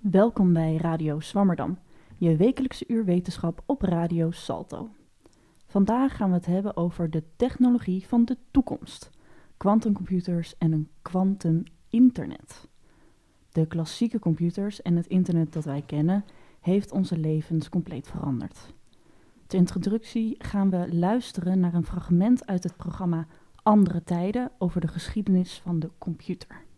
Welkom bij Radio Swammerdam, je wekelijkse uur wetenschap op Radio Salto. Vandaag gaan we het hebben over de technologie van de toekomst, quantumcomputers en een quantum internet. De klassieke computers en het internet dat wij kennen heeft onze levens compleet veranderd. Ter introductie gaan we luisteren naar een fragment uit het programma Andere Tijden over de geschiedenis van de computer.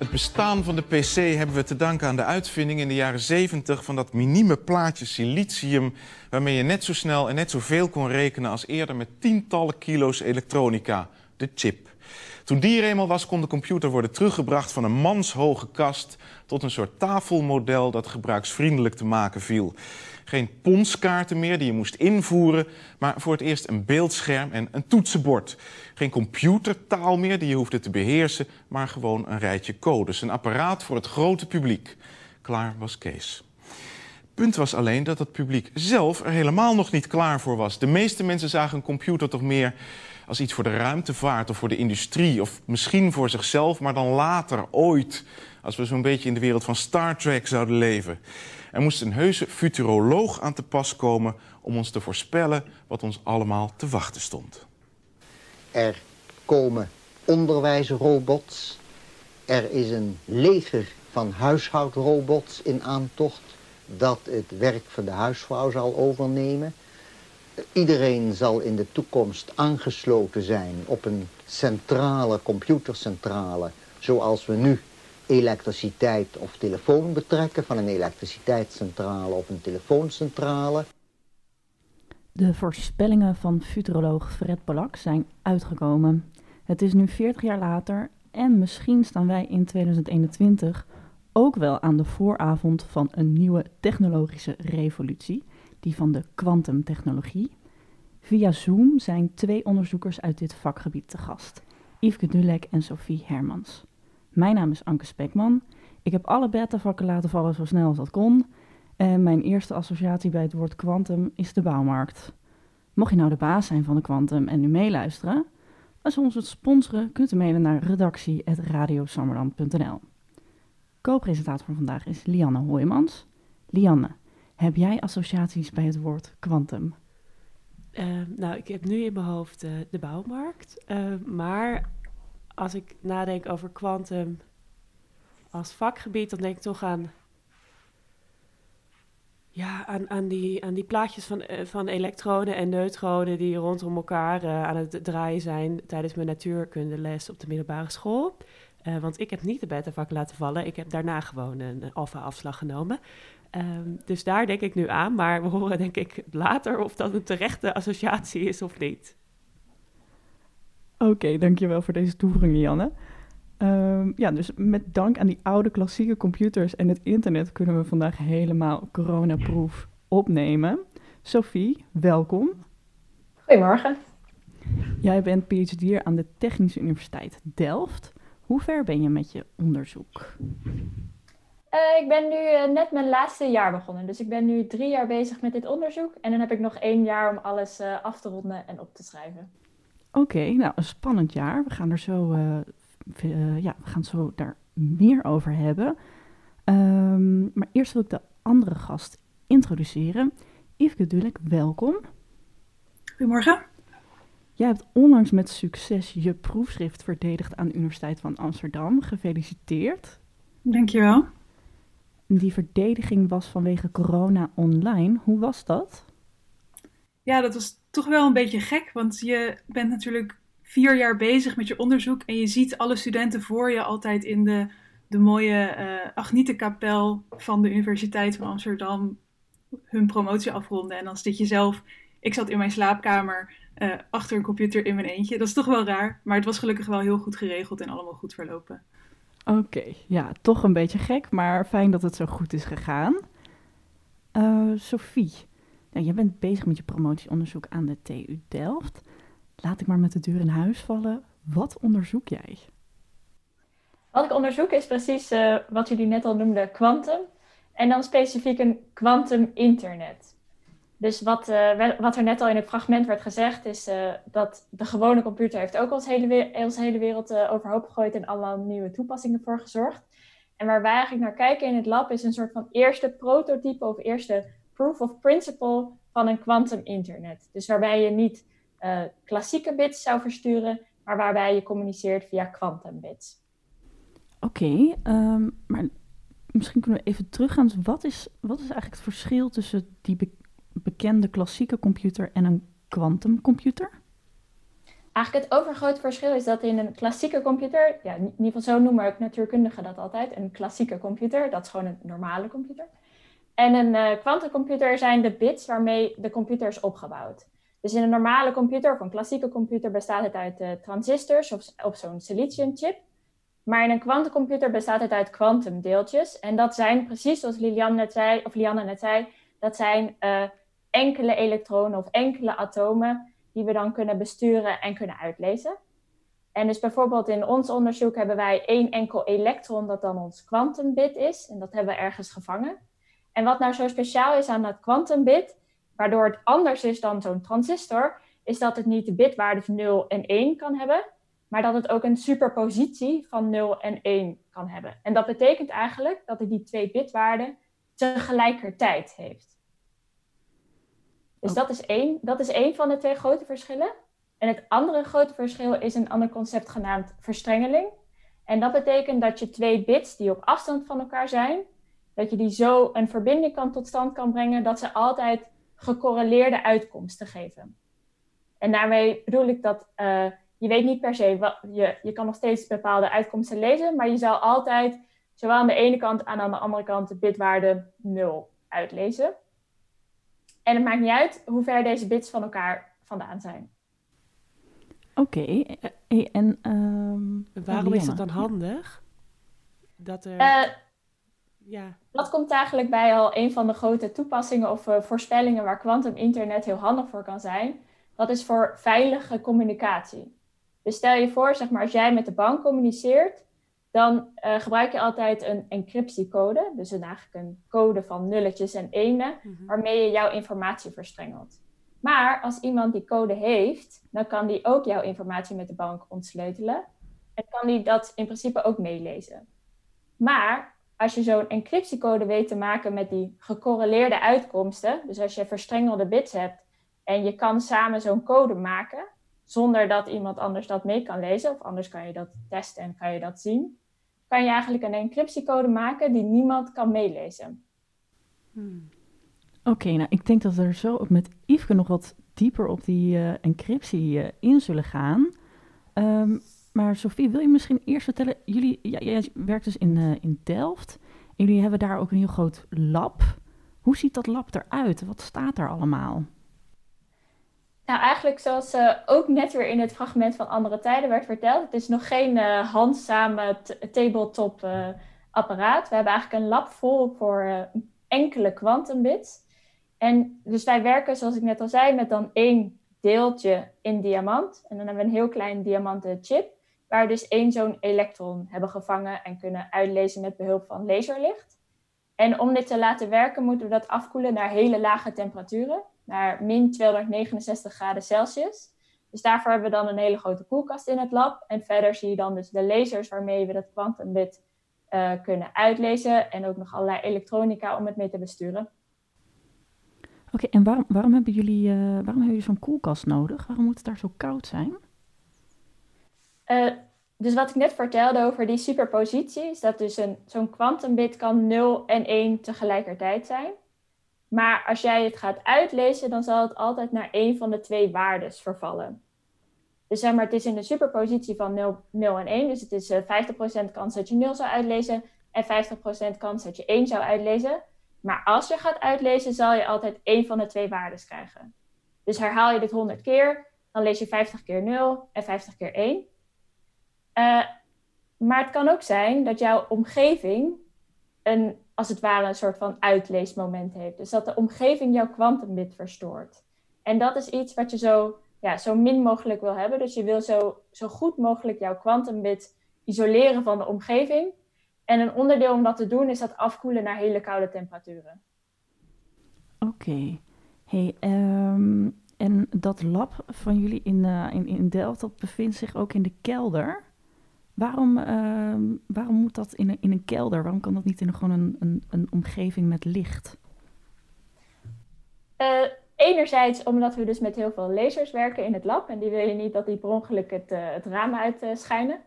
Het bestaan van de PC hebben we te danken aan de uitvinding in de jaren 70 van dat minieme plaatje silicium, waarmee je net zo snel en net zoveel kon rekenen als eerder met tientallen kilo's elektronica, de chip. Toen die er eenmaal was, kon de computer worden teruggebracht van een manshoge kast tot een soort tafelmodel dat gebruiksvriendelijk te maken viel. Geen ponskaarten meer die je moest invoeren, maar voor het eerst een beeldscherm en een toetsenbord. Geen computertaal meer die je hoefde te beheersen, maar gewoon een rijtje codes. Een apparaat voor het grote publiek. Klaar was Kees. Punt was alleen dat het publiek zelf er helemaal nog niet klaar voor was. De meeste mensen zagen een computer toch meer als iets voor de ruimtevaart of voor de industrie, of misschien voor zichzelf, maar dan later, ooit, als we zo'n beetje in de wereld van Star Trek zouden leven. Er moest een heuse futuroloog aan te pas komen om ons te voorspellen wat ons allemaal te wachten stond. Er komen onderwijsrobots. Er is een leger van huishoudrobots in aantocht dat het werk van de huisvrouw zal overnemen. Iedereen zal in de toekomst aangesloten zijn op een centrale computercentrale... zoals we nu elektriciteit of telefoon betrekken... van een elektriciteitscentrale op een telefooncentrale. De voorspellingen van futuroloog Fred Polak zijn uitgekomen. Het is nu 40 jaar later en misschien staan wij in 2021 ook wel aan de vooravond van een nieuwe technologische revolutie die van de kwantumtechnologie. Via Zoom zijn twee onderzoekers uit dit vakgebied te gast, Yveske Dulek en Sophie Hermans. Mijn naam is Anke Spekman. Ik heb alle beta-vakken laten vallen zo snel als dat kon. En mijn eerste associatie bij het woord kwantum is de bouwmarkt. Mocht je nou de baas zijn van de kwantum en nu meeluisteren, als we ons het sponsoren, kunt u mailen naar redactie.radiosammerland.nl. Co-presentator van vandaag is Lianne Hoijmans. Lianne, heb jij associaties bij het woord kwantum? Uh, nou, ik heb nu in mijn hoofd uh, de bouwmarkt. Uh, maar als ik nadenk over kwantum als vakgebied, dan denk ik toch aan, ja, aan, aan, die, aan die plaatjes van, van elektronen en neutronen die rondom elkaar aan het draaien zijn tijdens mijn natuurkundeles op de middelbare school. want ik heb niet de beta-vak laten vallen. Ik heb daarna gewoon een alfa-afslag genomen. Um, dus daar denk ik nu aan, maar we horen denk ik later of dat een terechte associatie is of niet. Oké, okay, dankjewel voor deze toevoeging, Janne. Um, ja, dus met dank aan die oude klassieke computers en het internet kunnen we vandaag helemaal coronaproof opnemen. Sophie, welkom. Goedemorgen. Jij bent PhD aan de Technische Universiteit Delft. Hoe ver ben je met je onderzoek? Uh, ik ben nu uh, net mijn laatste jaar begonnen. Dus ik ben nu drie jaar bezig met dit onderzoek. En dan heb ik nog één jaar om alles uh, af te ronden en op te schrijven. Oké, okay, nou een spannend jaar. We gaan er zo, ja, we gaan zo daar meer over hebben. Um, maar eerst wil ik de andere gast introduceren. Yveske Dulek, welkom. Goedemorgen. Jij hebt onlangs met succes je proefschrift verdedigd aan de Universiteit van Amsterdam. Gefeliciteerd. Dankjewel. Die verdediging was vanwege corona online. Hoe was dat? Ja, dat was toch wel een beetje gek, want je bent natuurlijk vier jaar bezig met je onderzoek en je ziet alle studenten voor je altijd in de, de mooie uh, Agnietenkapel van de Universiteit van Amsterdam hun promotie afronden. En dan zit je zelf, ik zat in mijn slaapkamer uh, achter een computer in mijn eentje. Dat is toch wel raar, maar het was gelukkig wel heel goed geregeld en allemaal goed verlopen. Oké, ja, toch een beetje gek, maar fijn dat het zo goed is gegaan. Uh, Sophie, je bent bezig met je promotieonderzoek aan de TU Delft. Laat ik maar met de deur in huis vallen. Wat onderzoek jij? Wat ik onderzoek is precies uh, wat jullie net al noemden, quantum. En dan specifiek een quantum internet. Dus wat, uh, wat er net al in het fragment werd gezegd, is uh, dat de gewone computer heeft ook ons hele, onze hele wereld uh, overhoop gegooid en allemaal nieuwe toepassingen voor gezorgd. En waar wij eigenlijk naar kijken in het lab is een soort van eerste prototype of eerste proof of principle van een quantum internet. Dus waarbij je niet klassieke bits zou versturen, maar waarbij je communiceert via quantum bits. Oké, um, maar misschien kunnen we even teruggaan. Dus wat is, wat is eigenlijk het verschil tussen die bekende klassieke computer en een quantumcomputer? Eigenlijk het overgrote verschil is dat in een klassieke computer, ja, in ieder geval zo noemen ook natuurkundigen dat altijd, een klassieke computer, dat is gewoon een normale computer. En een quantumcomputer uh, zijn de bits waarmee de computer is opgebouwd. Dus in een normale computer of een klassieke computer bestaat het uit uh, transistors of, zo'n siliciumchip. Maar in een kwantumcomputer bestaat het uit kwantumdeeltjes. En dat zijn precies zoals Liliane net zei, of Lianne net zei, dat zijn uh, enkele elektronen of enkele atomen die we dan kunnen besturen en kunnen uitlezen. En dus bijvoorbeeld in ons onderzoek hebben wij één enkel elektron dat dan ons kwantumbit is. En dat hebben we ergens gevangen. En wat nou zo speciaal is aan dat kwantumbit, waardoor het anders is dan zo'n transistor, is dat het niet de bitwaardes 0 en 1 kan hebben, maar dat het ook een superpositie van 0 en 1 kan hebben. En dat betekent eigenlijk dat het die twee bitwaarden tegelijkertijd heeft. Dus dat, is één, dat is één van de twee grote verschillen. En het andere grote verschil is een ander concept genaamd verstrengeling. En dat betekent dat je twee bits die op afstand van elkaar zijn, dat je die zo een verbinding kan tot stand kan brengen dat ze altijd gecorreleerde uitkomsten geven. En daarmee bedoel ik dat uh, je weet niet per se, wat, je, je kan nog steeds bepaalde uitkomsten lezen, maar je zal altijd zowel aan de ene kant en aan de andere kant de bitwaarde 0 uitlezen. En het maakt niet uit hoe ver deze bits van elkaar vandaan zijn. Oké, okay. en um, waarom is het dan handig? Dat er. Uh, ja. Dat komt eigenlijk bij al een van de grote toepassingen of uh, voorspellingen waar quantum internet heel handig voor kan zijn. Dat is voor veilige communicatie. Dus stel je voor, zeg maar, als jij met de bank communiceert, dan uh, gebruik je altijd een encryptiecode. Dus een, eigenlijk een code van nulletjes en enen, mm-hmm. waarmee je jouw informatie verstrengelt. Maar als iemand die code heeft, dan kan die ook jouw informatie met de bank ontsleutelen. En kan die dat in principe ook meelezen. Maar als je zo'n encryptiecode weet te maken met die gecorreleerde uitkomsten, dus als je verstrengelde bits hebt en je kan samen zo'n code maken, zonder dat iemand anders dat mee kan lezen, of anders kan je dat testen en kan je dat zien, kan je eigenlijk een encryptiecode maken die niemand kan meelezen. Hmm. Oké, nou ik denk dat we er zo ook met Yveske nog wat dieper op die uh, encryptie uh, in zullen gaan. Um, maar Sophie, wil je misschien eerst vertellen, jullie, jij werkt dus in, uh, in Delft. En jullie hebben daar ook een heel groot lab. Hoe ziet dat lab eruit? Wat staat er allemaal? Nou, eigenlijk zoals uh, ook net weer in het fragment van Andere Tijden werd verteld. Het is nog geen uh, handzame tabletop uh, apparaat. We hebben eigenlijk een lab vol voor enkele quantumbits. En dus wij werken, zoals ik net al zei, met dan één deeltje in diamant. En dan hebben we een heel klein diamanten chip. Waar we dus één zo'n elektron hebben gevangen en kunnen uitlezen met behulp van laserlicht. En om dit te laten werken moeten we dat afkoelen naar hele lage temperaturen naar min 269 graden Celsius. Dus daarvoor hebben we dan een hele grote koelkast in het lab. En verder zie je dan dus de lasers waarmee we dat kwantumbit uh, kunnen uitlezen. En ook nog allerlei elektronica om het mee te besturen. Oké, en waarom, waarom hebben jullie, uh, waarom hebben jullie zo'n koelkast nodig? Waarom moet het daar zo koud zijn? Uh, dus wat ik net vertelde over die superpositie, is dat dus zo'n kwantumbit kan 0 en 1 tegelijkertijd zijn. Maar als jij het gaat uitlezen, dan zal het altijd naar één van de twee waardes vervallen. Dus zeg maar, het is in de superpositie van 0, 0 en 1. Dus het is uh, eh, 50% kans dat je 0 zou uitlezen en 50% kans dat je 1 zou uitlezen. Maar als je gaat uitlezen, zal je altijd één van de twee waardes krijgen. Dus herhaal je dit 100 keer, dan lees je 50 keer 0 en 50 keer 1. Uh, maar het kan ook zijn dat jouw omgeving een als het ware een soort van uitleesmoment heeft. Dus dat de omgeving jouw kwantumbit verstoort. En dat is iets wat je zo, ja, zo min mogelijk wil hebben. Dus je wil zo, zo goed mogelijk jouw kwantumbit isoleren van de omgeving. En een onderdeel om dat te doen is dat afkoelen naar hele koude temperaturen. Oké. Hey, ehm, en dat lab van jullie in, uh, in, in Delft, bevindt zich ook in de kelder. Waarom, ehm, waarom moet dat in een, in een kelder? Waarom kan dat niet in gewoon een, een, een omgeving met licht? Uh, enerzijds omdat we dus met heel veel lasers werken in het lab. En die wil je niet dat die per ongeluk het, uh, het raam uitschijnen.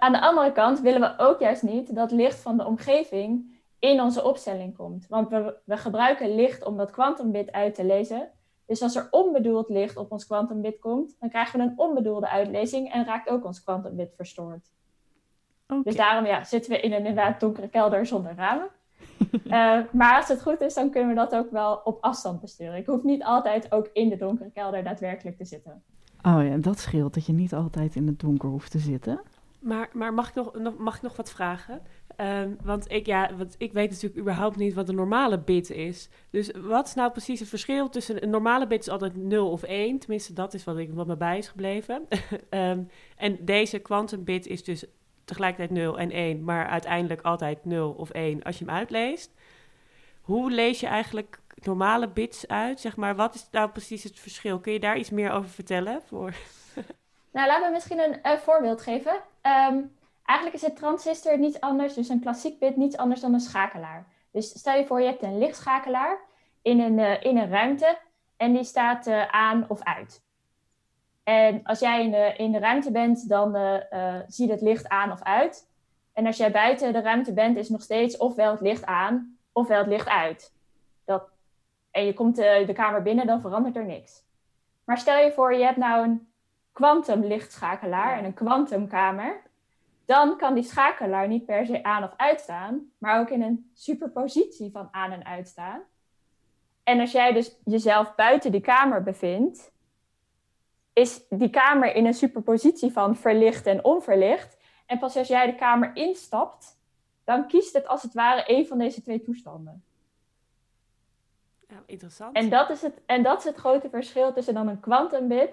aan de andere kant willen we ook juist niet dat licht van de omgeving in onze opstelling komt. Want we, we gebruiken licht om dat kwantumbit uit te lezen. Dus als er onbedoeld licht op ons kwantumbit komt, dan krijgen we een onbedoelde uitlezing en raakt ook ons kwantumbit verstoord. Okay. Dus daarom ja, zitten we in een inderdaad donkere kelder zonder ramen. uh, maar als het goed is, dan kunnen we dat ook wel op afstand besturen. Ik hoef niet altijd ook in de donkere kelder daadwerkelijk te zitten. Oh ja, dat scheelt dat je niet altijd in het donker hoeft te zitten. Maar, maar mag, ik nog, mag ik nog wat vragen? Um, want, ik, ja, want ik weet natuurlijk überhaupt niet wat een normale bit is. Dus wat is nou precies het verschil tussen... Een normale bit is altijd 0 of 1. Tenminste, dat is wat, ik, wat me bij is gebleven. um, en deze quantum bit is dus tegelijkertijd 0 en 1... maar uiteindelijk altijd 0 of 1 als je hem uitleest. Hoe lees je eigenlijk normale bits uit? Zeg maar, wat is nou precies het verschil? Kun je daar iets meer over vertellen? Voor... nou, laten we misschien een voorbeeld geven. Um, Eigenlijk is een transistor niets anders, dus een klassiek bit niets anders dan een schakelaar. Dus stel je voor, je hebt een lichtschakelaar in een, uh, in een ruimte en die staat uh, aan of uit. En als jij in de, in de ruimte bent, dan uh, ziet het licht aan of uit. En als jij buiten de ruimte bent, is nog steeds ofwel het licht aan ofwel het licht uit. Dat, en je komt de, de kamer binnen, dan verandert er niks. Maar stel je voor, je hebt nou een kwantumlichtschakelaar en een kwantumkamer dan kan die schakelaar niet per se aan of uitstaan, maar ook in een superpositie van aan en uitstaan. En als jij dus jezelf buiten die kamer bevindt, is die kamer in een superpositie van verlicht en onverlicht. En pas als jij de kamer instapt, dan kiest het als het ware een van deze twee toestanden. Ja, interessant. En dat, is het, en dat is het grote verschil tussen dan een quantumbit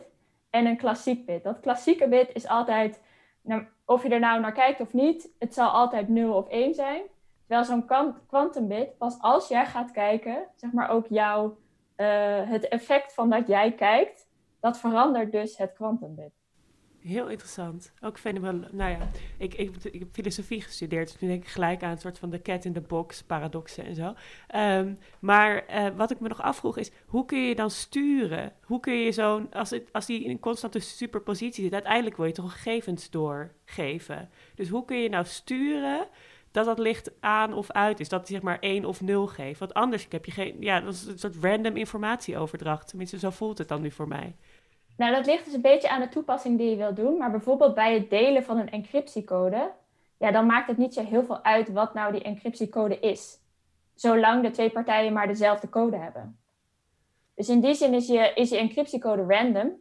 en een klassiek bit. Dat klassieke bit is altijd nou, of je er nou naar kijkt of niet, het zal altijd 0 of 1 zijn. Terwijl zo'n quantumbit, pas als jij gaat kijken, zeg maar ook jouw, uh, het effect van dat jij kijkt, dat verandert dus het quantumbit. Heel interessant. Ook fenomenaal. Nou ja, ik, ik, heb filosofie gestudeerd, dus nu denk ik gelijk aan een soort van de cat in the box paradoxen en zo. Um, maar uh, wat ik me nog afvroeg is, hoe kun je dan sturen? Hoe kun je zo'n, als, het, als die in een constante superpositie zit, uiteindelijk wil je toch gegevens doorgeven. Dus hoe kun je nou sturen dat dat licht aan of uit is. Dat hij zeg maar 1 of 0 geeft. Want anders heb je geen. Ja, dat is een soort random informatieoverdracht. Tenminste, zo voelt het dan nu voor mij. Nou, dat ligt dus een beetje aan de toepassing die je wil doen. Maar bijvoorbeeld bij het delen van een encryptiecode, ja, dan maakt het niet zo heel veel uit wat nou die encryptiecode is. Zolang de twee partijen maar dezelfde code hebben. Dus in die zin is je, is je encryptiecode random.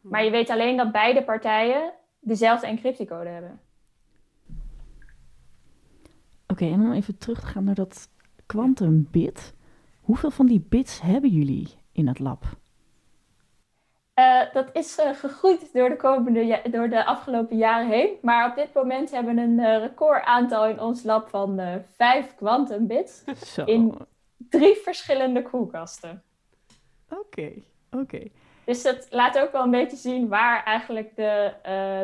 Maar je weet alleen dat beide partijen dezelfde encryptiecode hebben. Oké, en om even terug te gaan naar dat quantum bit. Hoeveel van die bits hebben jullie in het lab? Uh, dat is uh, gegroeid door de, komende, door de afgelopen jaren heen. Maar op dit moment hebben we een uh, record aantal in ons lab van vijf quantum bits. In drie verschillende koelkasten. Oké, okay, oké. Okay. Dus dat laat ook wel een beetje zien waar eigenlijk de,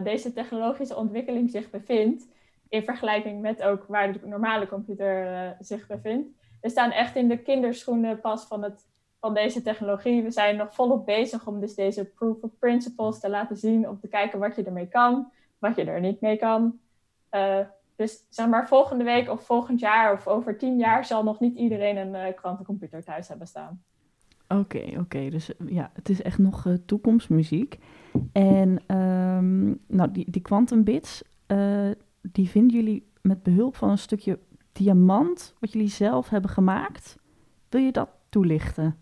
deze technologische ontwikkeling zich bevindt. In vergelijking met ook waar de normale computer zich bevindt. We staan echt in de kinderschoenen pas van het van deze technologie. We zijn nog volop bezig om dus deze proof of principles te laten zien, om te kijken wat je ermee kan, wat je er niet mee kan. Uh, dus zeg maar volgende week of volgend jaar of over tien jaar zal nog niet iedereen een uh, kwantumcomputer thuis hebben staan. Oké, oké. Dus ja, het is echt nog toekomstmuziek. En um, nou, die, die quantum bits, die vinden jullie met behulp van een stukje diamant, wat jullie zelf hebben gemaakt. Wil je dat toelichten?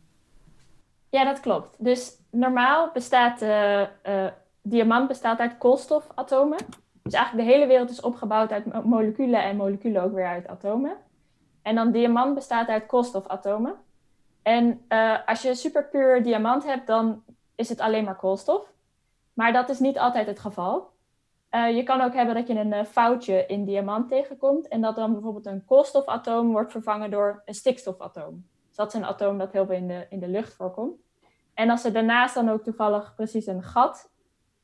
Ja, dat klopt. Dus normaal bestaat uh, uh, diamant bestaat uit koolstofatomen. Dus eigenlijk de hele wereld is opgebouwd uit moleculen en moleculen ook weer uit atomen. En dan diamant bestaat uit koolstofatomen. En uh, als je superpuur diamant hebt, dan is het alleen maar koolstof. Maar dat is niet altijd het geval. je kan ook hebben dat je een foutje in diamant tegenkomt en dat dan bijvoorbeeld een koolstofatoom wordt vervangen door een stikstofatoom Dat is een atoom dat heel veel in de, in de lucht voorkomt. En als er daarnaast dan ook toevallig precies een gat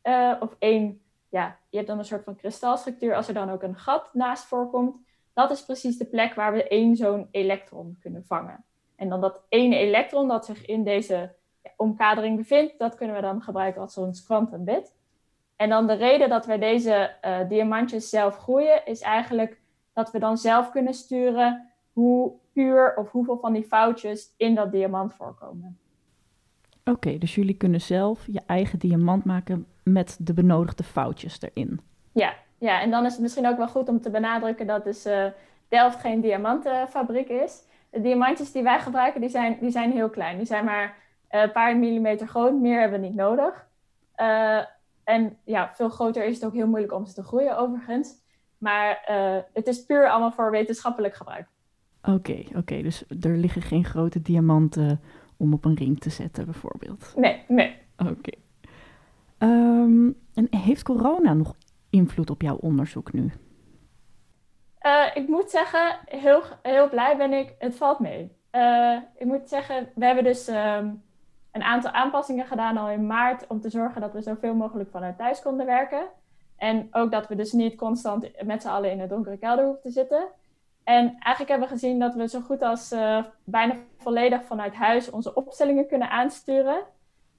uh, of één, ja, je hebt dan een soort van kristalstructuur, als er dan ook een gat naast voorkomt, dat is precies de plek waar we één zo'n elektron kunnen vangen. En dan dat ene elektron dat zich in deze omkadering bevindt, dat kunnen we dan gebruiken als ons kwantumbit. En dan de reden dat wij deze uh, diamantjes zelf groeien, is eigenlijk dat we dan zelf kunnen sturen hoe puur of hoeveel van die foutjes in dat diamant voorkomen. Oké, dus jullie kunnen zelf je eigen diamant maken met de benodigde foutjes erin. Ja, ja, en dan is het misschien ook wel goed om te benadrukken dat dus uh, Delft geen diamantenfabriek is. De diamantjes die wij gebruiken, die zijn, die zijn heel klein. Die zijn maar een paar millimeter groot, meer hebben we niet nodig. Uh, en ja, veel groter is het ook heel moeilijk om ze te groeien overigens. Maar het is puur allemaal voor wetenschappelijk gebruik. Oké, oké. Dus er liggen geen grote diamanten om op een ring te zetten, bijvoorbeeld? Nee, nee. Oké. Um, en heeft corona nog invloed op jouw onderzoek nu? Uh, ik moet zeggen, heel, heel blij ben ik. Het valt mee. Uh, ik moet zeggen, we hebben dus um, een aantal aanpassingen gedaan al in maart om te zorgen dat we zoveel mogelijk vanuit thuis konden werken. En ook dat we dus niet constant met z'n allen in een donkere kelder hoeven te zitten. En eigenlijk hebben we gezien dat we zo goed als uh, bijna volledig vanuit huis onze opstellingen kunnen aansturen.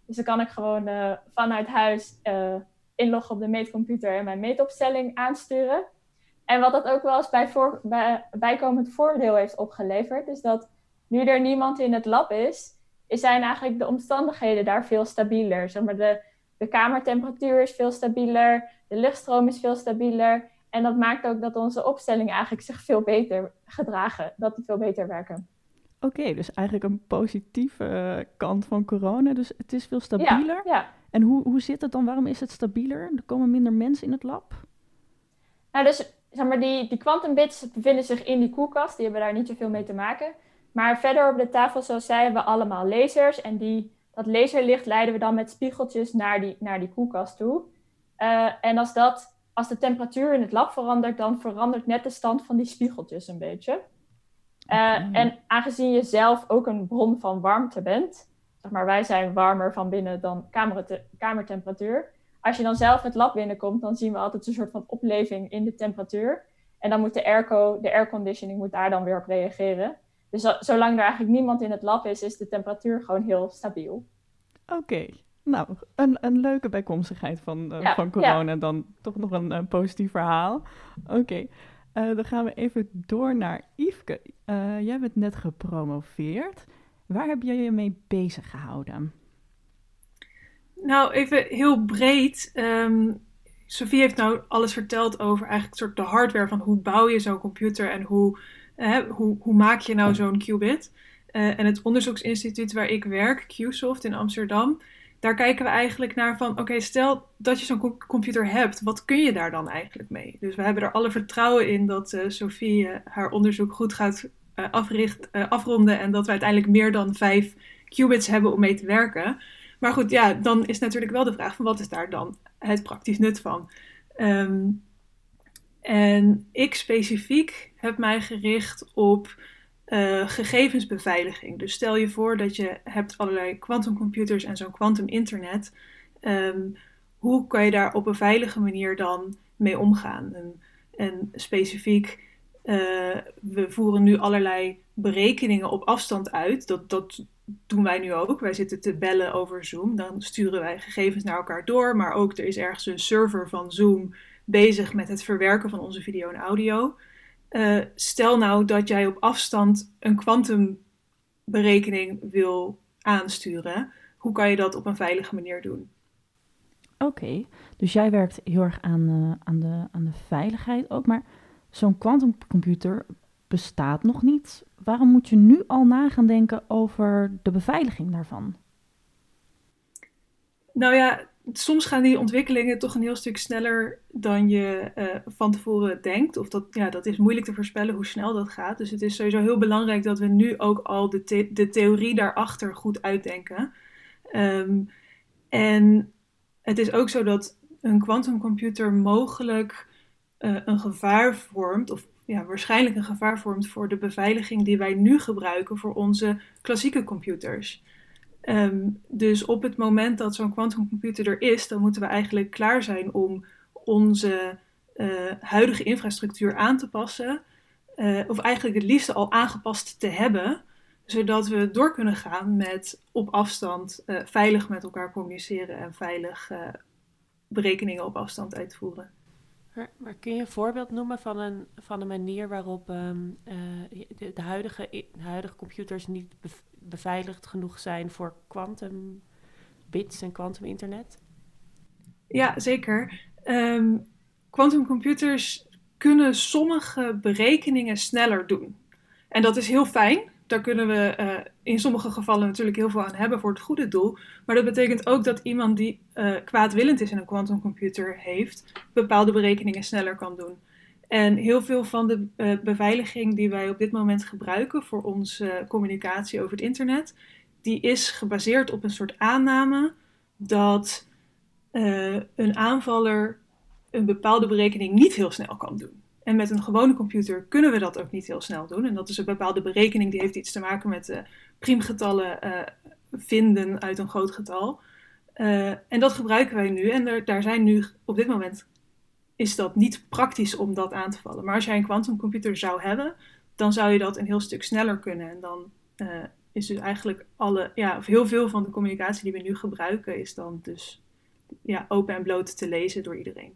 Dus dan kan ik gewoon uh, vanuit huis uh, inloggen op de meetcomputer en mijn meetopstelling aansturen. En wat dat ook wel eens bij, bijkomend voordeel heeft opgeleverd, is dat nu er niemand in het lab is, zijn eigenlijk de omstandigheden daar veel stabieler. Zeg maar de, de kamertemperatuur is veel stabieler, de luchtstroom is veel stabieler. En dat maakt ook dat onze opstellingen eigenlijk zich veel beter gedragen, dat die veel beter werken. Oké, dus eigenlijk een positieve uh, kant van corona. Dus het is veel stabieler. Ja, ja. En hoe, hoe zit het dan? Waarom is het stabieler? Er komen minder mensen in het lab? Nou, dus zeg maar, die, die quantum bits bevinden zich in die koelkast. Die hebben daar niet zoveel mee te maken. Maar verder op de tafel, zoals zij, hebben we allemaal lasers. En die, dat laserlicht leiden we dan met spiegeltjes naar die, naar die koelkast toe. Uh, en als, dat, als de temperatuur in het lab verandert, dan verandert net de stand van die spiegeltjes een beetje. Uh, en aangezien je zelf ook een bron van warmte bent, zeg maar wij zijn warmer van binnen dan kamertemperatuur. Als je dan zelf het lab binnenkomt, dan zien we altijd een soort van opleving in de temperatuur. En dan moet de airco, de airconditioning moet daar dan weer op reageren. Dus zolang er eigenlijk niemand in het lab is, is de temperatuur gewoon heel stabiel. Oké, okay. Nou, een, een leuke bijkomstigheid van, uh, ja, van corona. Ja. Dan toch nog een, een positief verhaal. Oké, okay. uh, dan gaan we even door naar Yveske. Uh, jij bent net gepromoveerd. Waar heb je je mee bezig gehouden? Nou, even heel breed. Um, Sophie heeft nou alles verteld over eigenlijk soort de hardware van hoe bouw je zo'n computer en hoe hoe, hoe maak je nou zo'n qubit? Uh, en het onderzoeksinstituut waar ik werk, QSoft in Amsterdam, daar kijken we eigenlijk naar van, oké, stel dat je zo'n computer hebt, wat kun je daar dan eigenlijk mee? Dus we hebben er alle vertrouwen in dat uh, Sophie uh, haar onderzoek goed gaat africht, afronden en dat we uiteindelijk meer dan vijf qubits hebben om mee te werken. Maar goed, ja, dan is natuurlijk wel de vraag van wat is daar dan het praktisch nut van? Um, en ik specifiek heb mij gericht op uh, gegevensbeveiliging. Dus stel je voor dat je hebt allerlei quantumcomputers en zo'n quantum internet. Um, hoe kan je daar op een veilige manier dan mee omgaan? En, en specifiek, uh, we voeren nu allerlei berekeningen op afstand uit. Dat, dat doen wij nu ook. Wij zitten te bellen over Zoom. Dan sturen wij gegevens naar elkaar door. Maar ook er is ergens een server van Zoom bezig met het verwerken van onze video en audio. Uh, stel nou dat jij op afstand een kwantumberekening wil aansturen. Hoe kan je dat op een veilige manier doen? Oké, okay, dus jij werkt heel erg aan, uh, aan, de, aan de veiligheid ook. Maar zo'n kwantumcomputer bestaat nog niet. Waarom moet je nu al na gaan denken over de beveiliging daarvan? Nou ja, soms gaan die ontwikkelingen toch een heel stuk sneller dan je uh, van tevoren denkt. Of dat, ja, dat is moeilijk te voorspellen hoe snel dat gaat. Dus het is sowieso heel belangrijk dat we nu ook al de, de theorie daarachter goed uitdenken. Um, en het is ook zo dat een quantumcomputer mogelijk uh, een gevaar vormt, of ja, waarschijnlijk een gevaar vormt voor de beveiliging die wij nu gebruiken voor onze klassieke computers. Ehm, dus op het moment dat zo'n quantumcomputer er is, dan moeten we eigenlijk klaar zijn om onze uh, huidige infrastructuur aan te passen. Uh, of eigenlijk het liefste al aangepast te hebben, zodat we door kunnen gaan met op afstand uh, veilig met elkaar communiceren en veilig berekeningen op afstand uitvoeren. Maar, maar, kun je een voorbeeld noemen van een, van een manier waarop um, de, de, huidige, huidige computers niet beveiligd genoeg zijn voor quantum bits en quantum internet? Ja, zeker. Um, quantumcomputers kunnen sommige berekeningen sneller doen. En dat is heel fijn. Daar kunnen we uh, in sommige gevallen natuurlijk heel veel aan hebben voor het goede doel. Maar dat betekent ook dat iemand die uh, kwaadwillend is in een quantumcomputer heeft, bepaalde berekeningen sneller kan doen. En heel veel van de uh, beveiliging die wij op dit moment gebruiken voor onze communicatie over het internet, die is gebaseerd op een soort aanname dat een aanvaller een bepaalde berekening niet heel snel kan doen. En met een gewone computer kunnen we dat ook niet heel snel doen. En dat is een bepaalde berekening die heeft iets te maken met uh, priemgetallen uh, vinden uit een groot getal. En dat gebruiken wij nu. En er, daar zijn nu op dit moment is dat niet praktisch om dat aan te vallen. Maar als jij een quantumcomputer zou hebben, dan zou je dat een heel stuk sneller kunnen. En dan is dus eigenlijk alle, ja, of heel veel van de communicatie die we nu gebruiken, is dan dus ja, open en bloot te lezen door iedereen.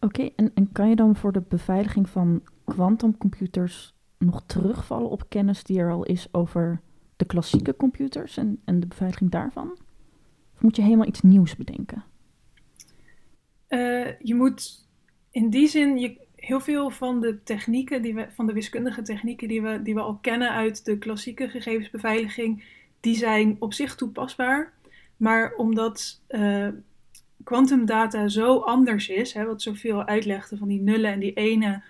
Oké, en, en kan je dan voor de beveiliging van quantumcomputers nog terugvallen op kennis die er al is over de klassieke computers en, en de beveiliging daarvan? Of moet je helemaal iets nieuws bedenken? Uh, je moet in die zin je, heel veel van de technieken, die we, van de wiskundige technieken die we, die we al kennen uit de klassieke gegevensbeveiliging, die zijn op zich toepasbaar. Maar omdat uh, quantumdata zo anders is, hè, wat zoveel uitlegde van die nullen en die ene,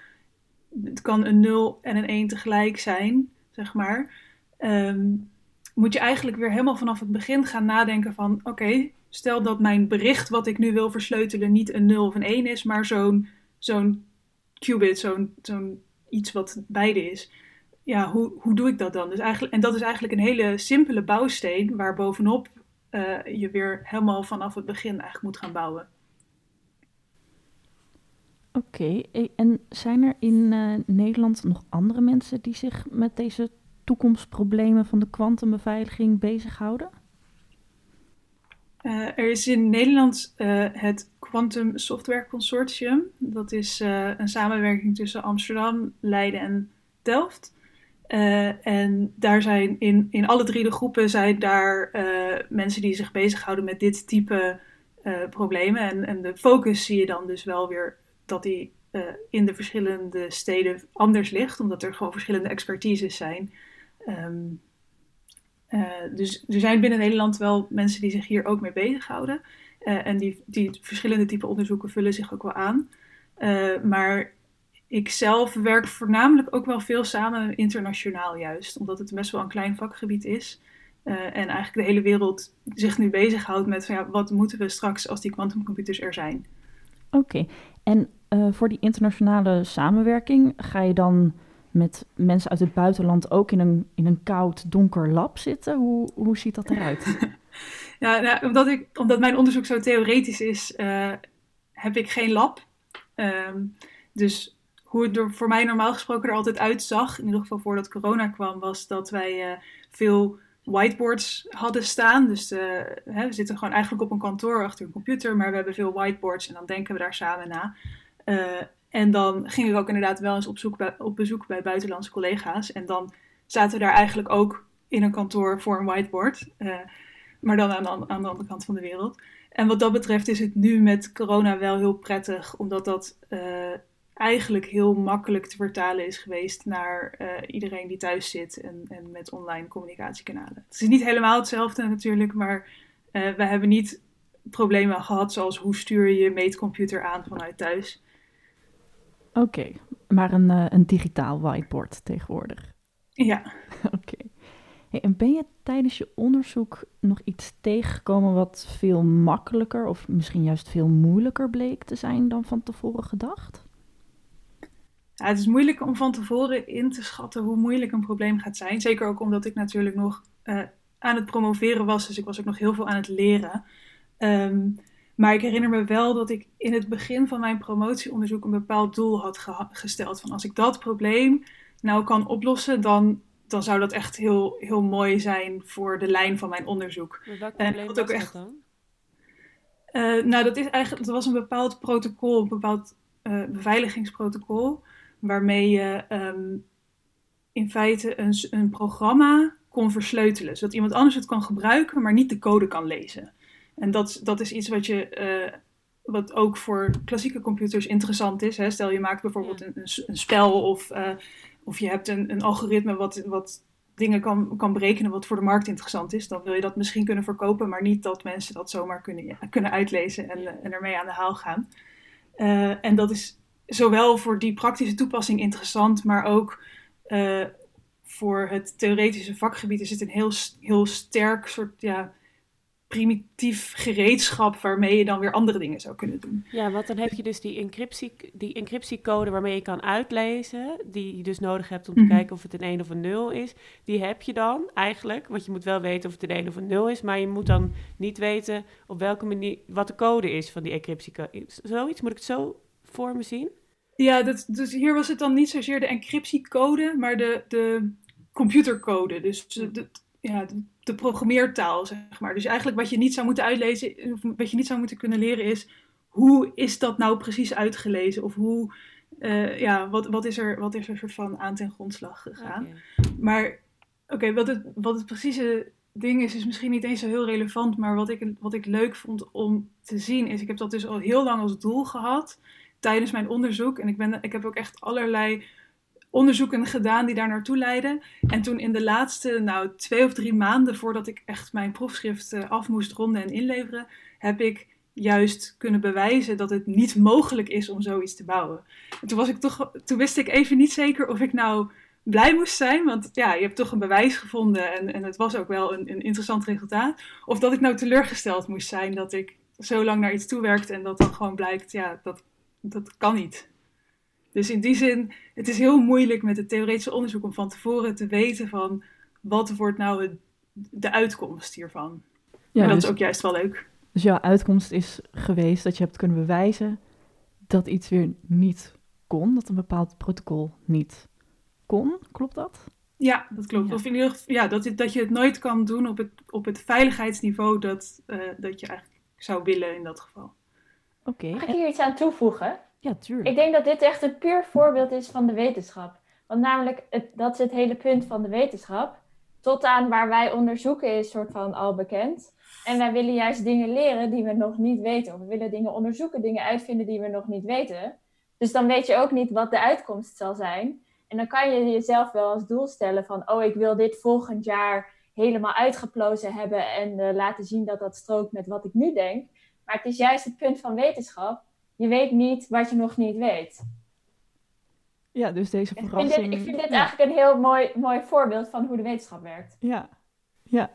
het kan een 0 en een 1 tegelijk zijn, zeg maar. Um, moet je eigenlijk weer helemaal vanaf het begin gaan nadenken van, oké, stel dat mijn bericht wat ik nu wil versleutelen niet een 0 of een 1 is, maar zo'n zo'n qubit, zo'n zo'n iets wat beide is. Ja, hoe, hoe doe ik dat dan? Dus eigenlijk, en dat is eigenlijk een hele simpele bouwsteen waar bovenop uh, je weer helemaal vanaf het begin eigenlijk moet gaan bouwen. Oké, okay. en zijn er in uh, Nederland nog andere mensen die zich met deze toekomstproblemen van de kwantumbeveiliging bezighouden? Uh, er is in Nederland het Quantum Software Consortium. Dat is een samenwerking tussen Amsterdam, Leiden en Delft. En daar zijn in, in alle drie de groepen zijn daar mensen die zich bezighouden met dit type problemen. En, en de focus zie je dan dus wel weer dat die in de verschillende steden anders ligt, omdat er gewoon verschillende expertises zijn. Um, dus er zijn binnen Nederland wel mensen die zich hier ook mee bezighouden. en die, die verschillende type onderzoeken vullen zich ook wel aan. maar ik zelf werk voornamelijk ook wel veel samen internationaal juist, omdat het best wel een klein vakgebied is. En eigenlijk de hele wereld zich nu bezighoudt met van, ja, wat moeten we straks als die quantumcomputers er zijn. Oké, en voor die internationale samenwerking ga je dan met mensen uit het buitenland ook in een, in een koud, donker lab zitten? Hoe, hoe ziet dat eruit? ja, nou, omdat, ik, omdat mijn onderzoek zo theoretisch is, uh, heb ik geen lab. Um, dus hoe het er voor mij normaal gesproken er altijd uitzag, in ieder geval voordat corona kwam, was dat wij uh, veel whiteboards hadden staan. Dus uh, hè, we zitten gewoon eigenlijk op een kantoor achter een computer, maar we hebben veel whiteboards en dan denken we daar samen na. En dan ging ik ook inderdaad wel eens op, zoek op bezoek bij buitenlandse collega's. En dan zaten we daar eigenlijk ook in een kantoor voor een whiteboard. maar dan aan, aan de andere kant van de wereld. En wat dat betreft is het nu met corona wel heel prettig, omdat dat eigenlijk heel makkelijk te vertalen is geweest naar uh, iedereen die thuis zit en, en met online communicatiekanalen. Het is niet helemaal hetzelfde natuurlijk, maar uh, we hebben niet problemen gehad zoals hoe stuur je je meetcomputer aan vanuit thuis. Oké, okay, maar een, uh, een digitaal whiteboard tegenwoordig. Ja. Oké. Okay. Hey, en ben je tijdens je onderzoek nog iets tegengekomen wat veel makkelijker of misschien juist veel moeilijker bleek te zijn dan van tevoren gedacht? Ja, het is moeilijk om van tevoren in te schatten hoe moeilijk een probleem gaat zijn. Zeker ook omdat ik natuurlijk nog uh, aan het promoveren was, dus ik was ook nog heel veel aan het leren. Um, maar ik herinner me wel dat ik in het begin van mijn promotieonderzoek een bepaald doel had gesteld. Van als ik dat probleem nou kan oplossen, dan, dan zou dat echt heel, heel mooi zijn voor de lijn van mijn onderzoek. Maar welk probleem was ook echt... dan? Uh, nou, dat, is eigenlijk, dat was een bepaald protocol, een bepaald uh, beveiligingsprotocol, waarmee je um, in feite een, een programma kon versleutelen. Zodat iemand anders het kan gebruiken, maar niet de code kan lezen. En dat, dat is iets wat, je, uh, wat ook voor klassieke computers interessant is. Hè? Stel je maakt bijvoorbeeld een, een, spel of, uh, of je hebt een, een algoritme wat, wat dingen kan, kan berekenen wat voor de markt interessant is. Dan wil je dat misschien kunnen verkopen, maar niet dat mensen dat zomaar kunnen, ja, kunnen uitlezen en, en ermee aan de haal gaan. Uh, en dat is zowel voor die praktische toepassing interessant, maar ook voor het theoretische vakgebied is het een heel, heel sterk soort ja, primitief gereedschap waarmee je dan weer andere dingen zou kunnen doen. Ja, want dan heb je dus die, encryptie, die encryptiecode waarmee je kan uitlezen, die je dus nodig hebt om te mhm. kijken of het een 1 of een 0 is. Die heb je dan eigenlijk, want je moet wel weten of het een 1 of een 0 is, maar je moet dan niet weten op welke manier, wat de code is van die encryptiecode. Zoiets, moet ik het zo voor me zien? Ja, dat, dus hier was het dan niet zozeer de encryptiecode, maar de, de computercode. Dus de, ja, de programmeertaal, zeg maar. Dus eigenlijk wat je niet zou moeten uitlezen, wat je niet zou moeten kunnen leren is, hoe is dat nou precies uitgelezen? Of hoe, uh, ja, wat, wat, is er, wat is er soort van aan ten grondslag gegaan? Maar, oké, wat, het, wat het precieze ding is, is misschien niet eens zo heel relevant, maar wat ik, wat ik leuk vond om te zien is, ik heb dat dus al heel lang als doel gehad tijdens mijn onderzoek. En ik, ben, ik heb ook echt allerlei onderzoeken gedaan die daar naartoe leidden. En toen in de laatste nou, twee of drie maanden voordat ik echt mijn proefschrift uh, af moest ronden en inleveren, heb ik juist kunnen bewijzen dat het niet mogelijk is om zoiets te bouwen. En toen, was ik toch, toen wist ik even niet zeker of ik nou blij moest zijn, want ja, je hebt toch een bewijs gevonden en, en het was ook wel een, een interessant resultaat. Of dat ik nou teleurgesteld moest zijn dat ik zo lang naar iets toewerkte en dat dan gewoon blijkt, ja, dat, dat kan niet. Dus in die zin, het is heel moeilijk met het theoretische onderzoek om van tevoren te weten van wat wordt nou het, de uitkomst hiervan. Ja, en dat is dus- ook juist wel leuk. Dus jouw uitkomst is geweest dat je hebt kunnen bewijzen dat iets weer niet kon, dat een bepaald protocol niet kon. Klopt dat? Ja, dat klopt. Of in ieder geval, ja, dat, dat je het nooit kan doen op het, op het veiligheidsniveau dat, uh, dat je eigenlijk zou willen in dat geval. Oké. Mag ik hier iets aan toevoegen? Ja, tuurlijk. Ik denk dat dit echt een puur voorbeeld is van de wetenschap. Want namelijk, dat is het hele punt van de wetenschap. Tot aan waar wij onderzoeken is soort van al bekend. En wij willen juist dingen leren die we nog niet weten. Of we willen dingen onderzoeken, dingen uitvinden die we nog niet weten. Dus dan weet je ook niet wat de uitkomst zal zijn. En dan kan je jezelf wel als doel stellen van... oh, ik wil dit volgend jaar helemaal uitgeplozen hebben... en uh, laten zien dat dat strookt met wat ik nu denk. Maar het is juist het punt van wetenschap je weet niet wat je nog niet weet. Ja, dus deze verrassing... Ik vind dit, ik vind dit eigenlijk een heel mooi, mooi voorbeeld van hoe de wetenschap werkt. Ja, ja.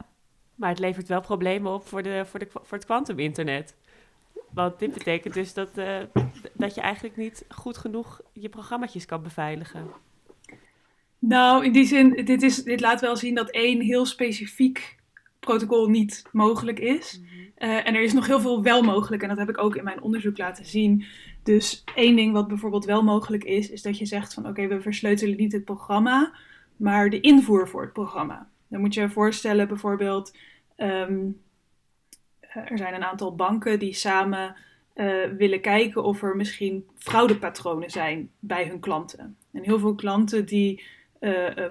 Maar het levert wel problemen op voor, de, voor, de, voor het kwantuminternet. Want dit betekent dus dat, uh, dat je eigenlijk niet goed genoeg je programma's kan beveiligen. Nou, in die zin, dit, is, dit laat wel zien dat één heel specifiek protocol niet mogelijk is. Mhm. Uh, en er is nog heel veel wel mogelijk en dat heb ik ook in mijn onderzoek laten zien. Dus één ding wat bijvoorbeeld wel mogelijk is, is dat je zegt van oké, we versleutelen niet het programma, maar de invoer voor het programma. Dan moet je je voorstellen bijvoorbeeld, um, er zijn een aantal banken die samen uh, willen kijken of er misschien fraudepatronen zijn bij hun klanten. En heel veel klanten die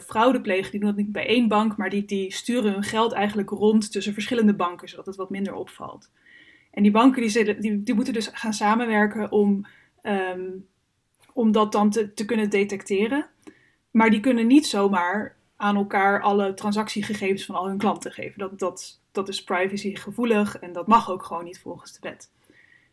fraude plegen. Die doen dat niet bij één bank, maar die, die sturen hun geld eigenlijk rond tussen verschillende banken, zodat het wat minder opvalt. En die banken die, die, die moeten dus gaan samenwerken om, um, om dat dan te, te kunnen detecteren. Maar die kunnen niet zomaar aan elkaar alle transactiegegevens van al hun klanten geven. Dat, dat, dat is privacygevoelig en dat mag ook gewoon niet volgens de wet.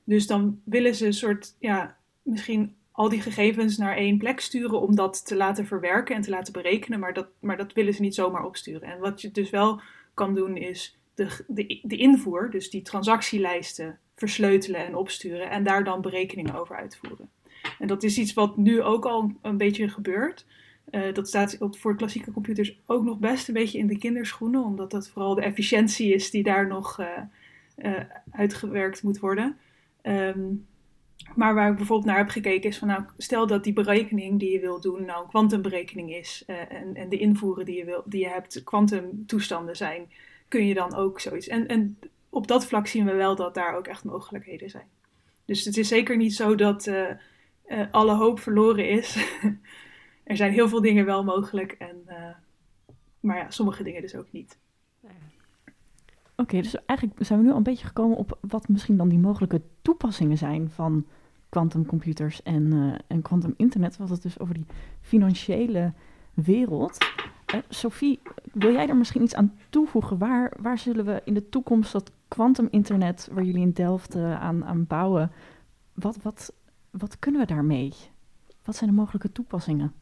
Dus dan willen ze een soort, ja, misschien al die gegevens naar één plek sturen om dat te laten verwerken en te laten berekenen. Maar dat, maar dat willen ze niet zomaar opsturen. En wat je dus wel kan doen is de, de, de invoer, dus die transactielijsten, versleutelen en opsturen en daar dan berekeningen over uitvoeren. En dat is iets wat nu ook al een beetje gebeurt. Uh, dat staat voor klassieke computers ook nog best een beetje in de kinderschoenen, omdat dat vooral de efficiëntie is die daar nog uh, uh, uitgewerkt moet worden. Um, maar waar ik bijvoorbeeld naar heb gekeken is van, nou, stel dat die berekening die je wil doen nou een kwantumberekening is en, en de invoeren die je, wil, die je hebt kwantumtoestanden zijn, kun je dan ook zoiets. En, en op dat vlak zien we wel dat daar ook echt mogelijkheden zijn. Dus het is zeker niet zo dat alle hoop verloren is. er zijn heel veel dingen wel mogelijk. En, maar ja, sommige dingen dus ook niet. Oké, dus eigenlijk zijn we nu al een beetje gekomen op wat misschien dan die mogelijke toepassingen zijn van quantumcomputers en, uh, en quantum internet. Wat het dus over die financiële wereld. Uh, Sophie, wil jij er misschien iets aan toevoegen? Waar, waar zullen we in de toekomst dat quantum internet, waar jullie in Delft uh, aan, aan bouwen, wat, wat, wat kunnen we daarmee? Wat zijn de mogelijke toepassingen?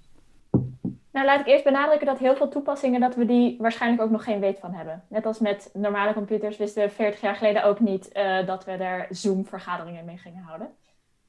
Nou, laat ik eerst benadrukken dat heel veel toepassingen, dat we die waarschijnlijk ook nog geen weet van hebben. Net als met normale computers wisten we 40 jaar geleden ook niet dat we daar Zoom-vergaderingen mee gingen houden.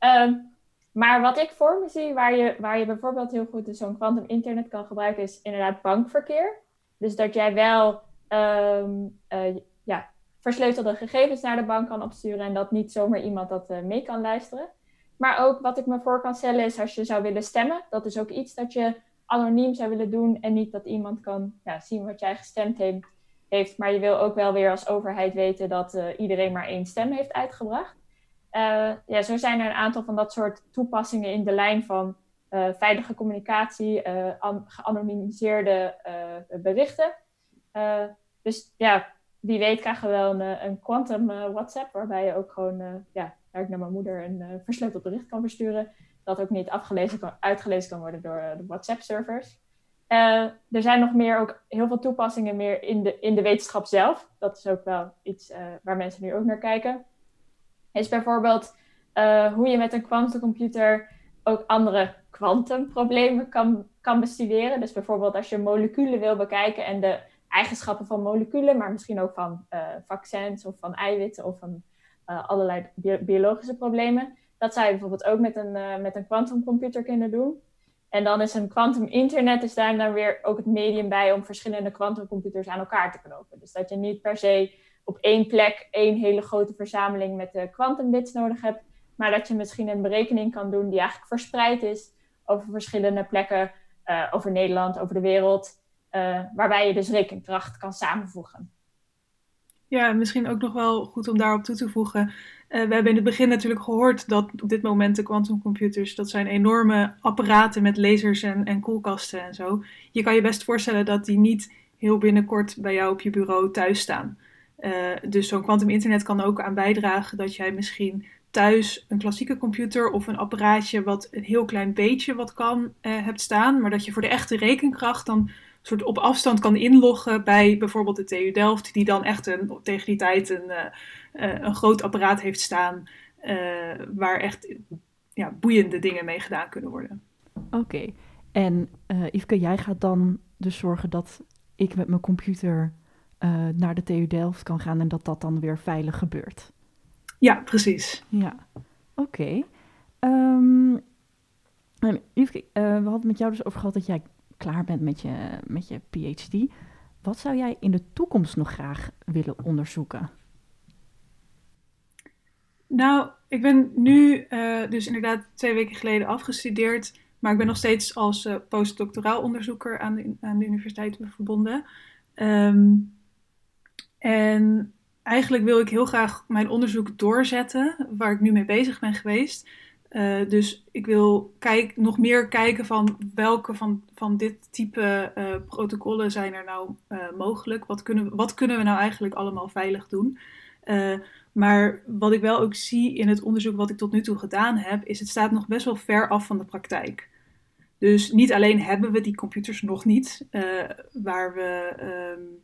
Um, maar wat ik voor me zie, waar je, waar je bijvoorbeeld heel goed zo'n quantum internet kan gebruiken, is inderdaad bankverkeer. Dus dat jij wel um, uh, ja, versleutelde gegevens naar de bank kan opsturen en dat niet zomaar iemand dat uh, mee kan luisteren. Maar ook wat ik me voor kan stellen is als je zou willen stemmen. Dat is ook iets dat je anoniem zou willen doen en niet dat iemand kan ja, zien wat jij gestemd heeft, heeft. Maar je wil ook wel weer als overheid weten dat uh, iedereen maar één stem heeft uitgebracht. Uh, ja, zo zijn er een aantal van dat soort toepassingen in de lijn van uh, veilige communicatie, geanonimiseerde berichten. dus ja, wie weet krijgen we wel een, quantum WhatsApp, waarbij je ook gewoon, ja, waar ik naar mijn moeder een versleuteld bericht kan versturen dat ook niet afgelezen kan, uitgelezen kan worden door eh, de WhatsApp-servers. Er zijn nog meer ook heel veel toepassingen meer in de, in de wetenschap zelf. Dat is ook wel iets waar mensen nu ook naar kijken. Is bijvoorbeeld uh, hoe je met een quantumcomputer ook andere kwantumproblemen kan, kan bestuderen. Dus bijvoorbeeld als je moleculen wil bekijken en de eigenschappen van moleculen, maar misschien ook van vaccins of van eiwitten of van allerlei biologische problemen dat zou je bijvoorbeeld ook met een, uh, met een quantumcomputer kunnen doen. En dan is een quantum internet is daar dan weer ook het medium bij om verschillende quantumcomputers aan elkaar te knopen. Dus dat je niet per se op één plek één hele grote verzameling met de quantumbits nodig hebt, maar dat je misschien een berekening kan doen die eigenlijk verspreid is over verschillende plekken, uh, over Nederland, over de wereld, uh, waarbij je dus rekenkracht kan samenvoegen. Ja, misschien ook nog wel goed om daarop toe te voegen. We hebben in het begin natuurlijk gehoord dat op dit moment de quantumcomputers, dat zijn enorme apparaten met lasers en, en koelkasten en zo. Je kan je best voorstellen dat die niet heel binnenkort bij jou op je bureau thuis staan. Uh, dus zo'n quantum internet kan ook aan bijdragen dat jij misschien thuis een klassieke computer of een apparaatje wat een heel klein beetje wat kan uh, hebt staan, maar dat je voor de echte rekenkracht dan soort op afstand kan inloggen bij bijvoorbeeld de TU Delft, die dan echt een, tegen die tijd een, uh, een groot apparaat heeft staan waar echt ja, boeiende dingen mee gedaan kunnen worden. Oké, en Yveske, jij gaat dan dus zorgen dat ik met mijn computer naar de TU Delft kan gaan en dat dat dan weer veilig gebeurt? Ja, precies. Ja, oké. Okay. Um, Yveske, we hadden het met jou dus over gehad dat jij klaar bent met je, met je PhD, wat zou jij in de toekomst nog graag willen onderzoeken? Nou, ik ben nu uh, dus inderdaad twee weken geleden afgestudeerd, maar ik ben nog steeds als uh, postdoctoraal onderzoeker aan de, aan de universiteit verbonden. Um, en eigenlijk wil ik heel graag mijn onderzoek doorzetten, waar ik nu mee bezig ben geweest. Uh, dus ik wil kijk, nog meer kijken van welke van, van dit type uh, protocollen zijn er nou uh, mogelijk. Wat kunnen, wat kunnen we nou eigenlijk allemaal veilig doen? maar wat ik wel ook zie in het onderzoek wat ik tot nu toe gedaan heb, is het staat nog best wel ver af van de praktijk. Dus niet alleen hebben we die computers nog niet, waar, we, um,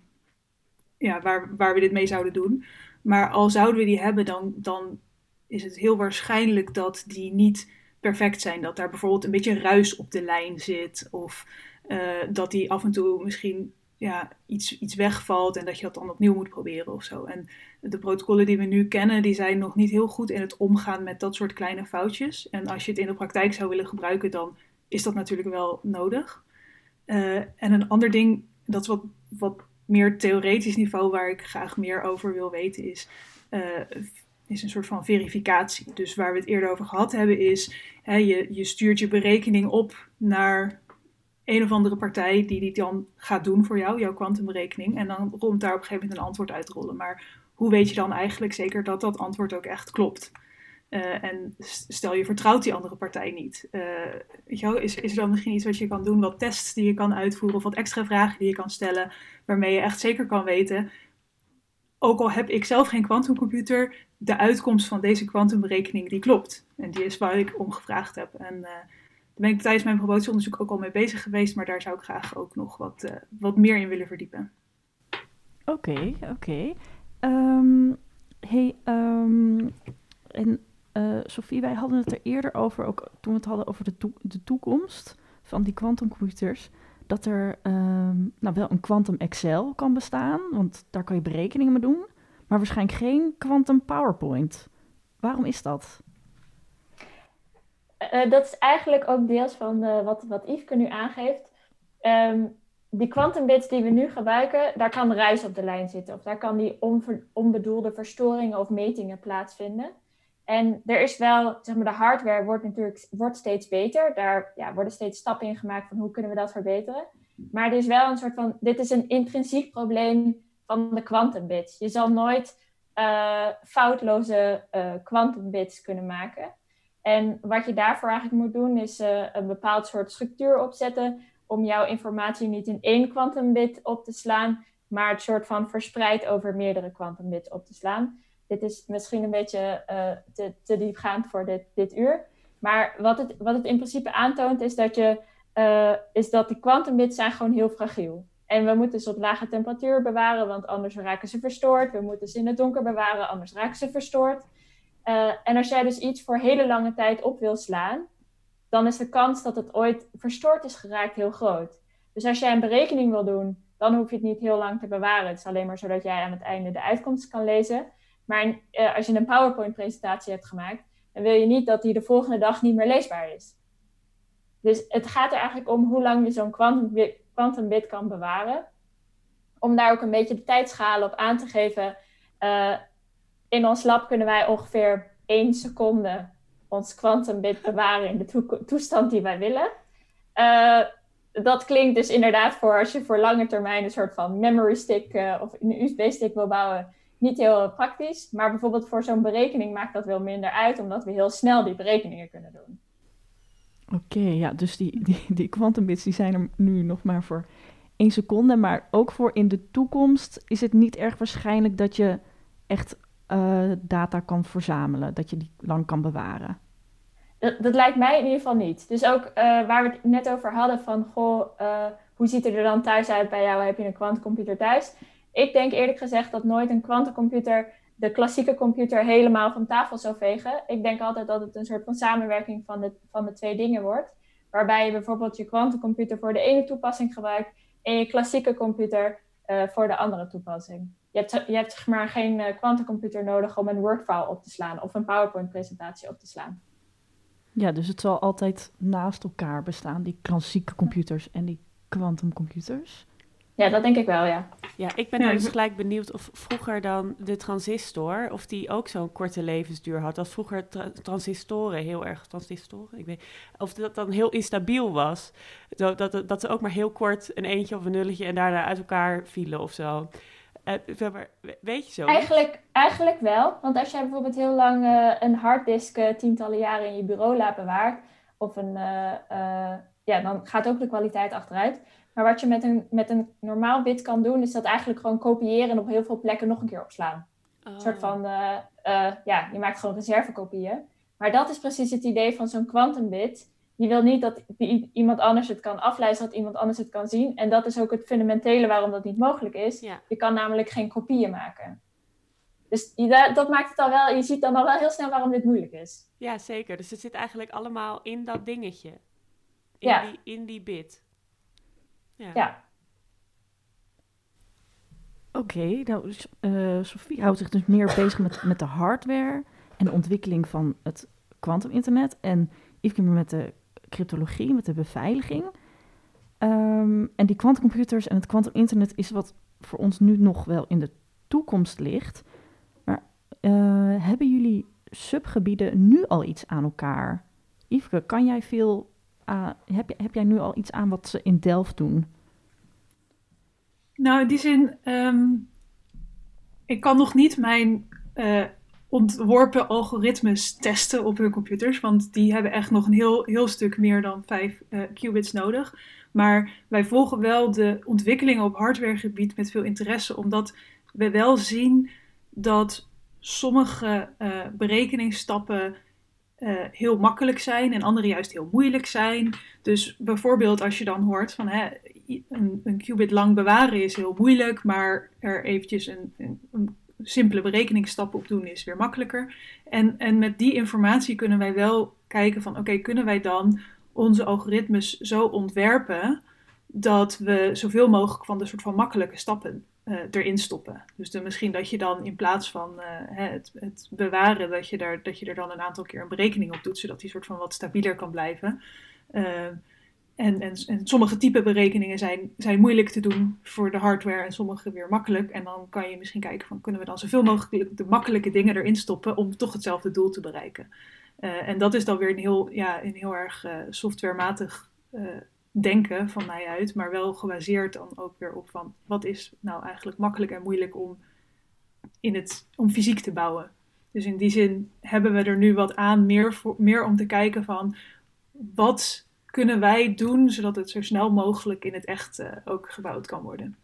ja, waar, waar we dit mee zouden doen. Maar al zouden we die hebben, dan, dan is het heel waarschijnlijk dat die niet perfect zijn. Dat daar bijvoorbeeld een beetje ruis op de lijn zit. Of uh, dat die af en toe misschien ja, iets, iets wegvalt en dat je dat dan opnieuw moet proberen of zo. En de protocollen die we nu kennen, die zijn nog niet heel goed in het omgaan met dat soort kleine foutjes. En als je het in de praktijk zou willen gebruiken, dan is dat natuurlijk wel nodig. Uh, en een ander ding, dat is wat, wat meer theoretisch niveau waar ik graag meer over wil weten, is, uh, is een soort van verificatie. Dus waar we het eerder over gehad hebben, is hè, je, je stuurt je berekening op naar een of andere partij die die dan gaat doen voor jou, jouw kwantumberekening. En dan komt daar op een gegeven moment een antwoord uit te rollen. Maar hoe weet je dan eigenlijk zeker dat dat antwoord ook echt klopt? Uh, en stel je vertrouwt die andere partij niet. Uh, weet je is, is er dan misschien iets wat je kan doen, wat tests die je kan uitvoeren of wat extra vragen die je kan stellen, waarmee je echt zeker kan weten, ook al heb ik zelf geen kwantumcomputer, de uitkomst van deze kwantumberekening die klopt. En die is waar ik om gevraagd heb. En uh, daar ben ik tijdens mijn promotieonderzoek ook al mee bezig geweest, maar daar zou ik graag ook nog wat, wat meer in willen verdiepen. Oké, oké. Um, hey, um, en uh, Sophie, wij hadden het er eerder over, ook toen we het hadden over de, de toekomst van die quantumcomputers, dat er um, nou wel een quantum Excel kan bestaan, want daar kan je berekeningen mee doen, maar waarschijnlijk geen quantum PowerPoint. Waarom is dat? Uh, dat is eigenlijk ook deels van wat, wat Yveske nu aangeeft. Um, die quantumbits die we nu gebruiken, daar kan ruis op de lijn zitten. Of daar kan die onbedoelde verstoringen of metingen plaatsvinden. En er is wel, zeg maar, de hardware wordt natuurlijk wordt steeds beter. Daar ja, worden steeds stappen in gemaakt van hoe kunnen we dat verbeteren. Maar er is wel een soort van, dit is een intrinsiek probleem van de quantumbits. Je zal nooit uh, foutloze uh, kunnen maken. En wat je daarvoor eigenlijk moet doen, is uh, een bepaald soort structuur opzetten om jouw informatie niet in één quantumbit op te slaan, maar het soort van verspreid over meerdere quantumbits op te slaan. Dit is misschien een beetje uh, te, te, diepgaand voor dit, dit uur. Maar wat het, wat het in principe aantoont is dat, je, uh, is dat die quantumbits zijn gewoon heel fragiel. En we moeten ze op lage temperatuur bewaren, want anders raken ze verstoord. We moeten ze in het donker bewaren, anders raken ze verstoord. Uh, en als jij dus iets voor hele lange tijd op wil slaan, dan is de kans dat het ooit verstoord is geraakt heel groot. Dus als jij een berekening wil doen, dan hoef je het niet heel lang te bewaren. Het is alleen maar zodat jij aan het einde de uitkomst kan lezen. Maar uh, als je een PowerPoint-presentatie hebt gemaakt, dan wil je niet dat die de volgende dag niet meer leesbaar is. Dus het gaat er eigenlijk om hoe lang je zo'n quantum bit kan bewaren. Om daar ook een beetje de tijdschalen op aan te geven. Uh, in ons lab kunnen wij ongeveer één seconde ons quantumbit bewaren in de toestand die wij willen. Uh, dat klinkt dus inderdaad voor als je voor lange termijn een soort van memory stick of een USB-stick wil bouwen, niet heel praktisch. Maar bijvoorbeeld voor zo'n berekening maakt dat wel minder uit, omdat we heel snel die berekeningen kunnen doen. Oké, okay, ja, dus die, die, die quantumbits die zijn er nu nog maar voor één seconde. Maar ook voor in de toekomst is het niet erg waarschijnlijk dat je echt uh, data kan verzamelen, dat je die lang kan bewaren. Dat, dat, lijkt mij in ieder geval niet. Dus ook uh, waar we het net over hadden van, goh, uh, hoe ziet het er dan thuis uit bij jou? Heb je een kwantumcomputer thuis? Ik denk eerlijk gezegd dat nooit een kwantumcomputer de klassieke computer helemaal van tafel zou vegen. Ik denk altijd dat het een soort van samenwerking van de, van de twee dingen wordt. Waarbij je bijvoorbeeld je kwantumcomputer voor de ene toepassing gebruikt en je klassieke computer uh, voor de andere toepassing. Je hebt, je hebt maar geen kwantumcomputer nodig om een Word-file op te slaan of een PowerPoint-presentatie op te slaan. Ja, dus het zal altijd naast elkaar bestaan, die klassieke computers en die quantumcomputers. Ja, dat denk ik wel, ja. Ja, ik ben ja, dus gelijk benieuwd of vroeger dan de transistor, of die ook zo'n korte levensduur had. Als vroeger tra transistoren heel erg, transistoren, ik weet of dat dan heel instabiel was. Dat, dat, dat ze ook maar heel kort een eentje of een nulletje en daarna uit elkaar vielen of zo. Uh, weet je zo? Eigenlijk, eigenlijk wel. Want als jij bijvoorbeeld heel lang uh, een harddisk uh, tientallen jaren in je bureau laat bewaard, of een, ja, dan gaat ook de kwaliteit achteruit. Maar wat je met een, met een normaal bit kan doen, is dat eigenlijk gewoon kopiëren en op heel veel plekken nog een keer opslaan. Oh. Een soort van, ja, je maakt gewoon reservekopieën. Maar dat is precies het idee van zo'n quantumbit je wil niet dat die, iemand anders het kan aflezen, dat iemand anders het kan zien. En dat is ook het fundamentele waarom dat niet mogelijk is. Ja. Je kan namelijk geen kopieën maken. Dus je, dat maakt het al wel, je ziet dan al wel heel snel waarom dit moeilijk is. Ja, zeker. Dus het zit eigenlijk allemaal in dat dingetje. In, ja. die, in die bit. Ja. ja. Oké, nou, uh, Sophie houdt zich dus meer bezig met, met de hardware en de ontwikkeling van het kwantuminternet. En Yveske met de cryptologie, met de beveiliging. Um, en die kwantumcomputers en het kwantuminternet is wat voor ons nu nog wel in de toekomst ligt. Maar uh, hebben jullie subgebieden nu al iets aan elkaar? Yveske, kan jij veel, uh, heb, heb jij nu al iets aan wat ze in Delft doen? Nou, in die zin, um, ik kan nog niet mijn uh, ontworpen algoritmes testen op hun computers, want die hebben echt nog een heel, heel stuk meer dan 5 uh, qubits nodig. Maar wij volgen wel de ontwikkelingen op hardwaregebied met veel interesse, omdat we wel zien dat sommige uh, berekeningsstappen uh, heel makkelijk zijn en andere juist heel moeilijk zijn. Dus bijvoorbeeld als je dan hoort van hè, een, een qubit lang bewaren is heel moeilijk, maar er eventjes een, een, een simpele berekeningsstap op doen is weer makkelijker. En, en met die informatie kunnen wij wel kijken van oké, kunnen wij dan onze algoritmes zo ontwerpen dat we zoveel mogelijk van de soort van makkelijke stappen uh, erin stoppen. Dus dan misschien dat je dan in plaats van uh, het, het, bewaren, dat je, daar, dat je er dan een aantal keer een berekening op doet, zodat die soort van wat stabieler kan blijven. Uh, en, en, en, sommige type berekeningen zijn, zijn moeilijk te doen voor de hardware en sommige weer makkelijk. En dan kan je misschien kijken van kunnen we dan zoveel mogelijk de makkelijke dingen erin stoppen om toch hetzelfde doel te bereiken. En dat is dan weer een heel, ja, een heel erg softwarematig denken van mij uit, maar wel gebaseerd dan ook weer op van wat is nou eigenlijk makkelijk en moeilijk om, in het, om fysiek te bouwen. Dus in die zin hebben we er nu wat aan, meer, voor, meer om te kijken van wat kunnen wij doen zodat het zo snel mogelijk in het echt uh, ook gebouwd kan worden.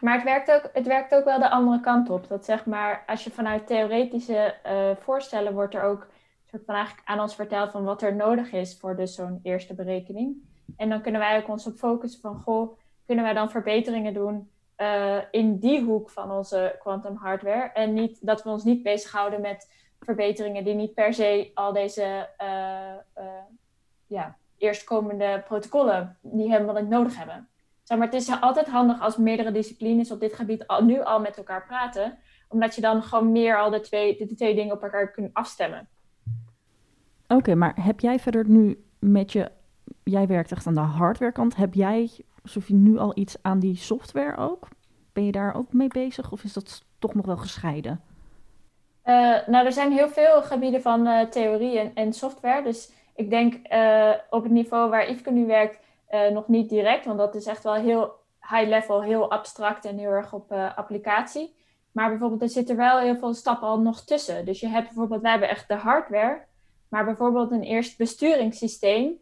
Maar het werkt, ook, het werkt ook wel de andere kant op. Dat zeg maar, als je vanuit theoretische uh, voorstellen wordt er ook soort aan ons verteld van wat er nodig is voor dus zo'n eerste berekening. En dan kunnen wij ook ons op focussen van, goh, kunnen wij dan verbeteringen doen uh, in die hoek van onze quantum hardware. En niet, dat we ons niet bezighouden met verbeteringen die niet per se al deze uh, uh, ja, eerstkomende protocollen die helemaal niet nodig hebben. Zeg maar, het is altijd handig als meerdere disciplines op dit gebied al, nu al met elkaar praten, omdat je dan gewoon meer al de twee, de, twee dingen op elkaar kunt afstemmen. Oké, maar heb jij verder nu met je, jij werkt echt aan de hardwarekant, heb jij, Sophie, nu al iets aan die software ook? Ben je daar ook mee bezig of is dat toch nog wel gescheiden? Uh, nou, er zijn heel veel gebieden van uh, theorie en, en software, dus ik denk uh, op het niveau waar Yveske nu werkt, nog niet direct, want dat is echt wel heel high level, heel abstract en heel erg op applicatie. Maar bijvoorbeeld, er zitten wel heel veel stappen al nog tussen. Dus je hebt bijvoorbeeld, wij hebben echt de hardware, maar bijvoorbeeld een eerst besturingssysteem.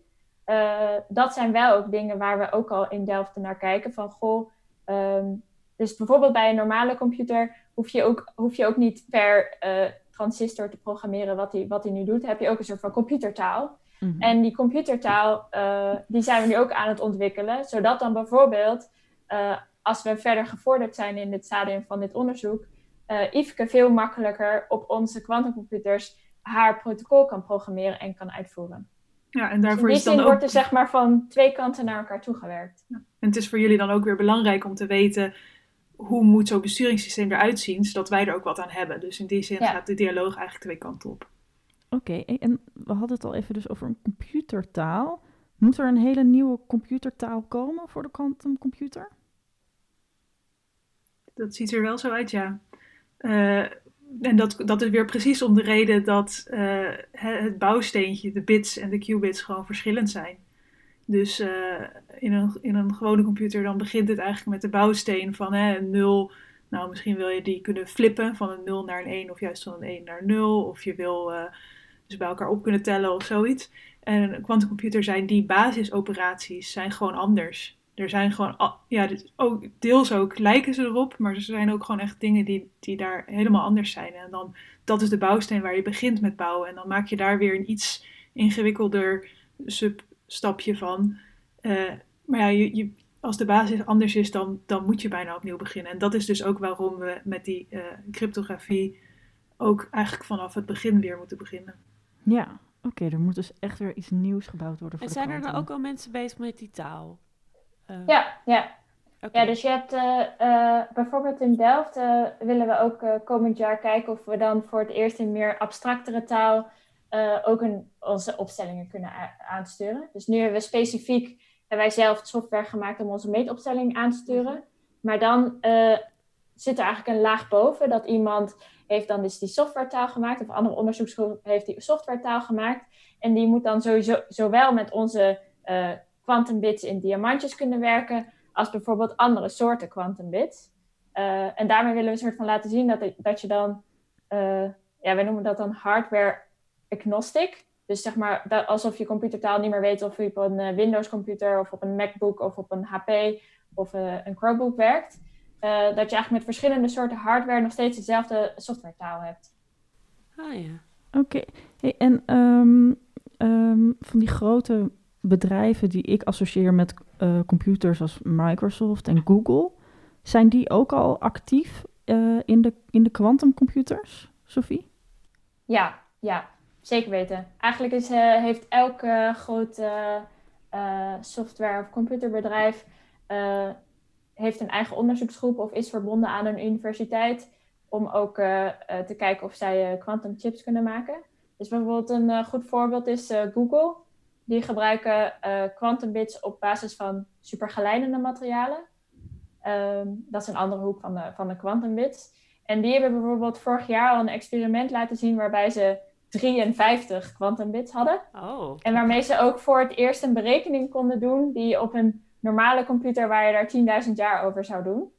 Dat zijn wel ook dingen waar we ook al in Delft naar kijken. Van goh, um, dus bijvoorbeeld bij een normale computer hoef je ook, hoef je ook niet per transistor te programmeren wat hij wat nu doet. Heb je ook een soort van computertaal. Mm-hmm. En die computertaal, uh, die zijn we nu ook aan het ontwikkelen. Zodat dan bijvoorbeeld, als we verder gevorderd zijn in dit stadium van dit onderzoek, Yveske veel makkelijker op onze kwantumcomputers haar protocol kan programmeren en kan uitvoeren. Ja, en daarvoor dus is dan ook... wordt er zeg maar van twee kanten naar elkaar toegewerkt. Ja. En het is voor jullie dan ook weer belangrijk om te weten hoe moet zo'n besturingssysteem eruit zien, zodat wij er ook wat aan hebben. Dus in die zin ja. gaat de dialoog eigenlijk twee kanten op. Oké, okay, en we hadden het al even dus over een computertaal. Moet er een hele nieuwe computertaal komen voor de quantumcomputer? Dat ziet er wel zo uit, ja. Uh, en dat, dat is weer precies om de reden dat uh, het bouwsteentje, de bits en de qubits gewoon verschillend zijn. Dus uh, in, een, in een gewone computer dan begint het eigenlijk met de bouwsteen van hè, een 0. Nou, misschien wil je die kunnen flippen van een 0 naar een 1 of juist van een 1 naar 0. Of je wil uh, dus bij elkaar op kunnen tellen of zoiets. En een quantumcomputer zijn die basisoperaties zijn gewoon anders. Er zijn gewoon, ja, ook, deels ook lijken ze erop, maar er zijn ook gewoon echt dingen die, die daar helemaal anders zijn. En dan, dat is de bouwsteen waar je begint met bouwen. En dan maak je daar weer een iets ingewikkelder substapje van. Uh, maar ja, je, je, als de basis anders is, dan, dan moet je bijna opnieuw beginnen. En dat is dus ook waarom we met die uh, cryptografie ook eigenlijk vanaf het begin weer moeten beginnen. Ja, oké, okay, er moet dus echt weer iets nieuws gebouwd worden. Voor en de zijn er dan ook al mensen bezig met die taal? Uh. Ja, ja. Ja, dus je hebt uh, bijvoorbeeld in Delft uh, willen we ook komend jaar kijken of we dan voor het eerst in meer abstractere taal ook een, onze opstellingen kunnen aansturen. Dus nu hebben we specifiek, hebben wij zelf software gemaakt om onze meetopstelling aan te sturen. Maar dan zit er eigenlijk een laag boven dat iemand heeft dan dus die softwaretaal gemaakt, of andere onderzoeksgroep heeft die softwaretaal gemaakt. En die moet dan sowieso zowel met onze quantum bits in diamantjes kunnen werken, als bijvoorbeeld andere soorten quantum bits. Uh, en daarmee willen we een soort van laten zien dat, dat je dan, uh, ja, wij noemen dat dan hardware agnostic. Dus zeg maar dat, alsof je computertaal niet meer weet of je op een uh, Windows computer of op een MacBook of op een HP of een Chromebook werkt. dat je eigenlijk met verschillende soorten hardware nog steeds dezelfde softwaretaal hebt. Ah ja. Oké. Hey, en um, um, van die grote bedrijven die ik associeer met uh, computers als Microsoft en Google, zijn die ook al actief uh, in de, in de quantumcomputers, Sophie? Ja, ja, zeker weten. Eigenlijk is, uh, heeft elk groot software- of computerbedrijf heeft een eigen onderzoeksgroep of is verbonden aan een universiteit om ook te kijken of zij quantum chips kunnen maken. Dus bijvoorbeeld een goed voorbeeld is Google. Die gebruiken uh, quantum bits op basis van supergeleidende materialen. Um, dat is een andere hoek van de, van de quantum bits. En die hebben bijvoorbeeld vorig jaar al een experiment laten zien waarbij ze 53 quantum bits hadden. Oh. En waarmee ze ook voor het eerst een berekening konden doen die op een normale computer waar je daar 10.000 jaar over zou doen.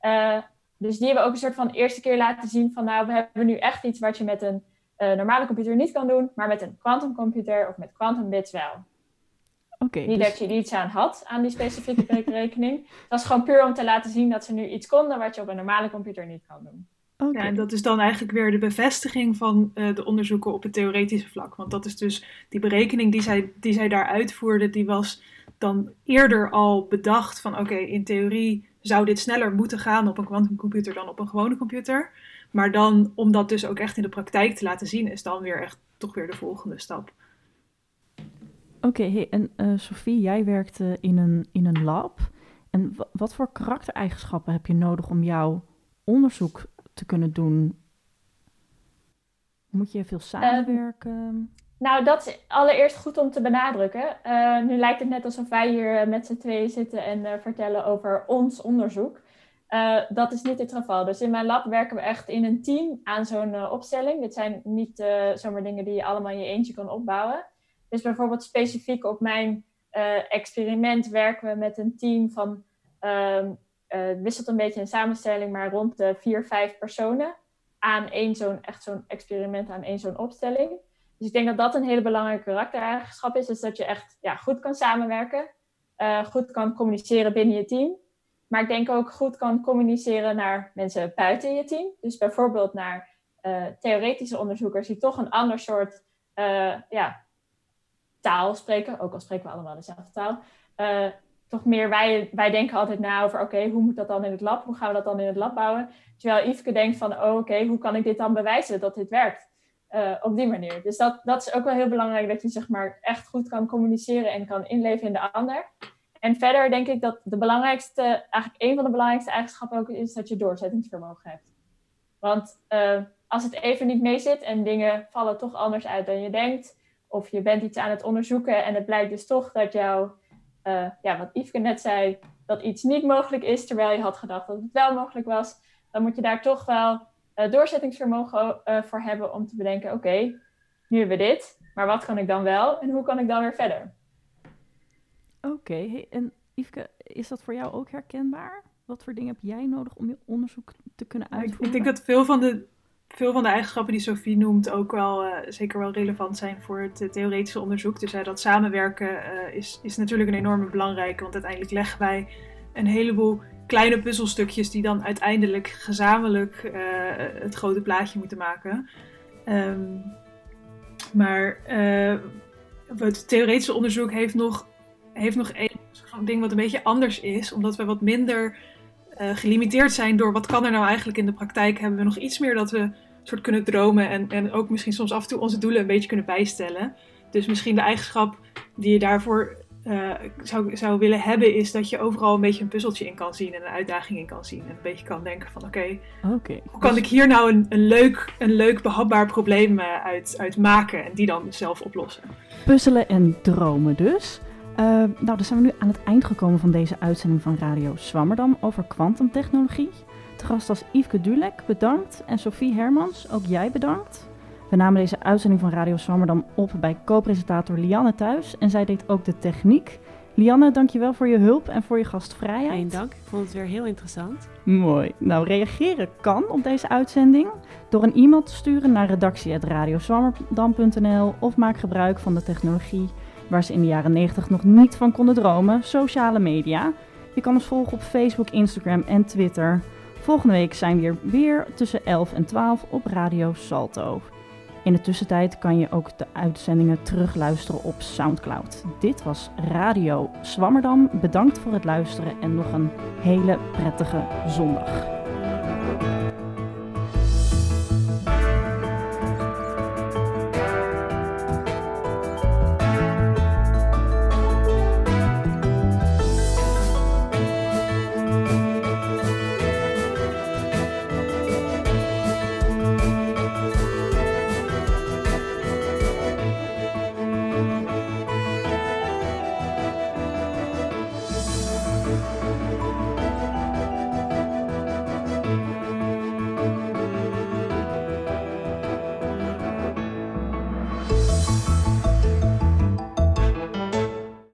Uh, dus die hebben ook een soort van eerste keer laten zien van nou, we hebben nu echt iets wat je met een uh, normale computer niet kan doen, maar met een quantumcomputer of met quantum bits wel. Okay, niet dus... dat je er iets aan had, aan die specifieke berekening. Het was gewoon puur om te laten zien dat ze nu iets konden wat je op een normale computer niet kan doen. Okay. Ja, en dat is dan eigenlijk weer de bevestiging van uh, de onderzoeken op het theoretische vlak. Want dat is dus die berekening die zij, die zij daar uitvoerden, die was dan eerder al bedacht van oké, okay, in theorie zou dit sneller moeten gaan op een quantumcomputer dan op een gewone computer. Maar dan, om dat dus ook echt in de praktijk te laten zien, is dan weer echt toch weer de volgende stap. Oké, hey, en uh, Sophie, jij werkt in, een, in een lab. En wat voor karaktereigenschappen heb je nodig om jouw onderzoek te kunnen doen? Moet je veel samenwerken? Uh, nou, dat is allereerst goed om te benadrukken. Uh, nu lijkt het net alsof wij hier met z'n tweeën zitten en vertellen over ons onderzoek. Uh, dat is niet het geval. Dus in mijn lab werken we echt in een team aan zo'n uh, opstelling. Dit zijn niet uh, zomaar dingen die je allemaal in je eentje kan opbouwen. Dus bijvoorbeeld specifiek op mijn experiment werken we met een team van, ehm, het wisselt een beetje in samenstelling, maar rond de vier, vijf personen aan één zo'n, echt zo'n experiment, aan één zo'n opstelling. Dus ik denk dat dat een hele belangrijke karaktereigenschap is, is dat je echt ja, goed kan samenwerken, goed kan communiceren binnen je team. Maar ik denk ook goed kan communiceren naar mensen buiten je team. Dus bijvoorbeeld naar uh, theoretische onderzoekers die toch een ander soort uh, ja, taal spreken. Ook al spreken we allemaal dezelfde taal. Uh, toch meer, wij, wij denken altijd na over, oké, hoe moet dat dan in het lab? Hoe gaan we dat dan in het lab bouwen? Terwijl Yveske denkt van, oh oké, hoe kan ik dit dan bewijzen dat dit werkt? op die manier. Dus dat, dat is ook wel heel belangrijk, dat je zeg maar echt goed kan communiceren en kan inleven in de ander. En verder denk ik dat de belangrijkste, eigenlijk een van de belangrijkste eigenschappen ook is dat je doorzettingsvermogen hebt. Want uh, als het even niet mee zit en dingen vallen toch anders uit dan je denkt, of je bent iets aan het onderzoeken en het blijkt dus toch dat jou, uh, ja, wat Yveske net zei, dat iets niet mogelijk is terwijl je had gedacht dat het wel mogelijk was, dan moet je daar toch wel uh, doorzettingsvermogen voor hebben om te bedenken, oké, nu hebben we dit, maar wat kan ik dan wel en hoe kan ik dan weer verder? Oké, okay. en Yveske, is dat voor jou ook herkenbaar? Wat voor dingen heb jij nodig om je onderzoek te kunnen uitvoeren? Ik, denk dat veel van de, veel van de eigenschappen die Sophie noemt ook wel uh, zeker wel relevant zijn voor het uh, theoretische onderzoek. Dus uh, dat samenwerken is, is natuurlijk een enorme belangrijke, want uiteindelijk leggen wij een heleboel kleine puzzelstukjes die dan uiteindelijk gezamenlijk het grote plaatje moeten maken. Um, maar het theoretische onderzoek heeft nog heeft nog één ding wat een beetje anders is. Omdat we wat minder uh, gelimiteerd zijn door wat kan er nou eigenlijk in de praktijk. Hebben we nog iets meer dat we soort kunnen dromen. En, en ook misschien soms af en toe onze doelen een beetje kunnen bijstellen. Dus misschien de eigenschap die je daarvoor uh, zou, zou willen hebben, is dat je overal een beetje een puzzeltje in kan zien en een uitdaging in kan zien. En een beetje kan denken van oké, hoe kan ik hier nou een, een, leuk, een leuk behapbaar probleem uh, uit, uit maken en die dan zelf oplossen. Puzzelen en dromen dus. Uh, nou, dan zijn we nu aan het eind gekomen van deze uitzending van Radio Swammerdam over kwantumtechnologie. Te gast als Yveske Dulek, bedankt. En Sophie Hermans, ook jij bedankt. We namen deze uitzending van Radio Swammerdam op bij co-presentator Lianne thuis. En zij deed ook de techniek. Lianne, dankjewel voor je hulp en voor je gastvrijheid. Geen dank, ik vond het weer heel interessant. Mooi. Nou, reageren kan op deze uitzending door een e-mail te sturen naar redactie.radioswammerdam.nl of maak gebruik van de technologie waar ze in de jaren 90 nog niet van konden dromen, sociale media. Je kan ons volgen op Facebook, Instagram en Twitter. Volgende week zijn we weer, weer tussen 11 en 12 op Radio Salto. In de tussentijd kan je ook de uitzendingen terugluisteren op SoundCloud. Dit was Radio Swammerdam. Bedankt voor het luisteren en nog een hele prettige zondag.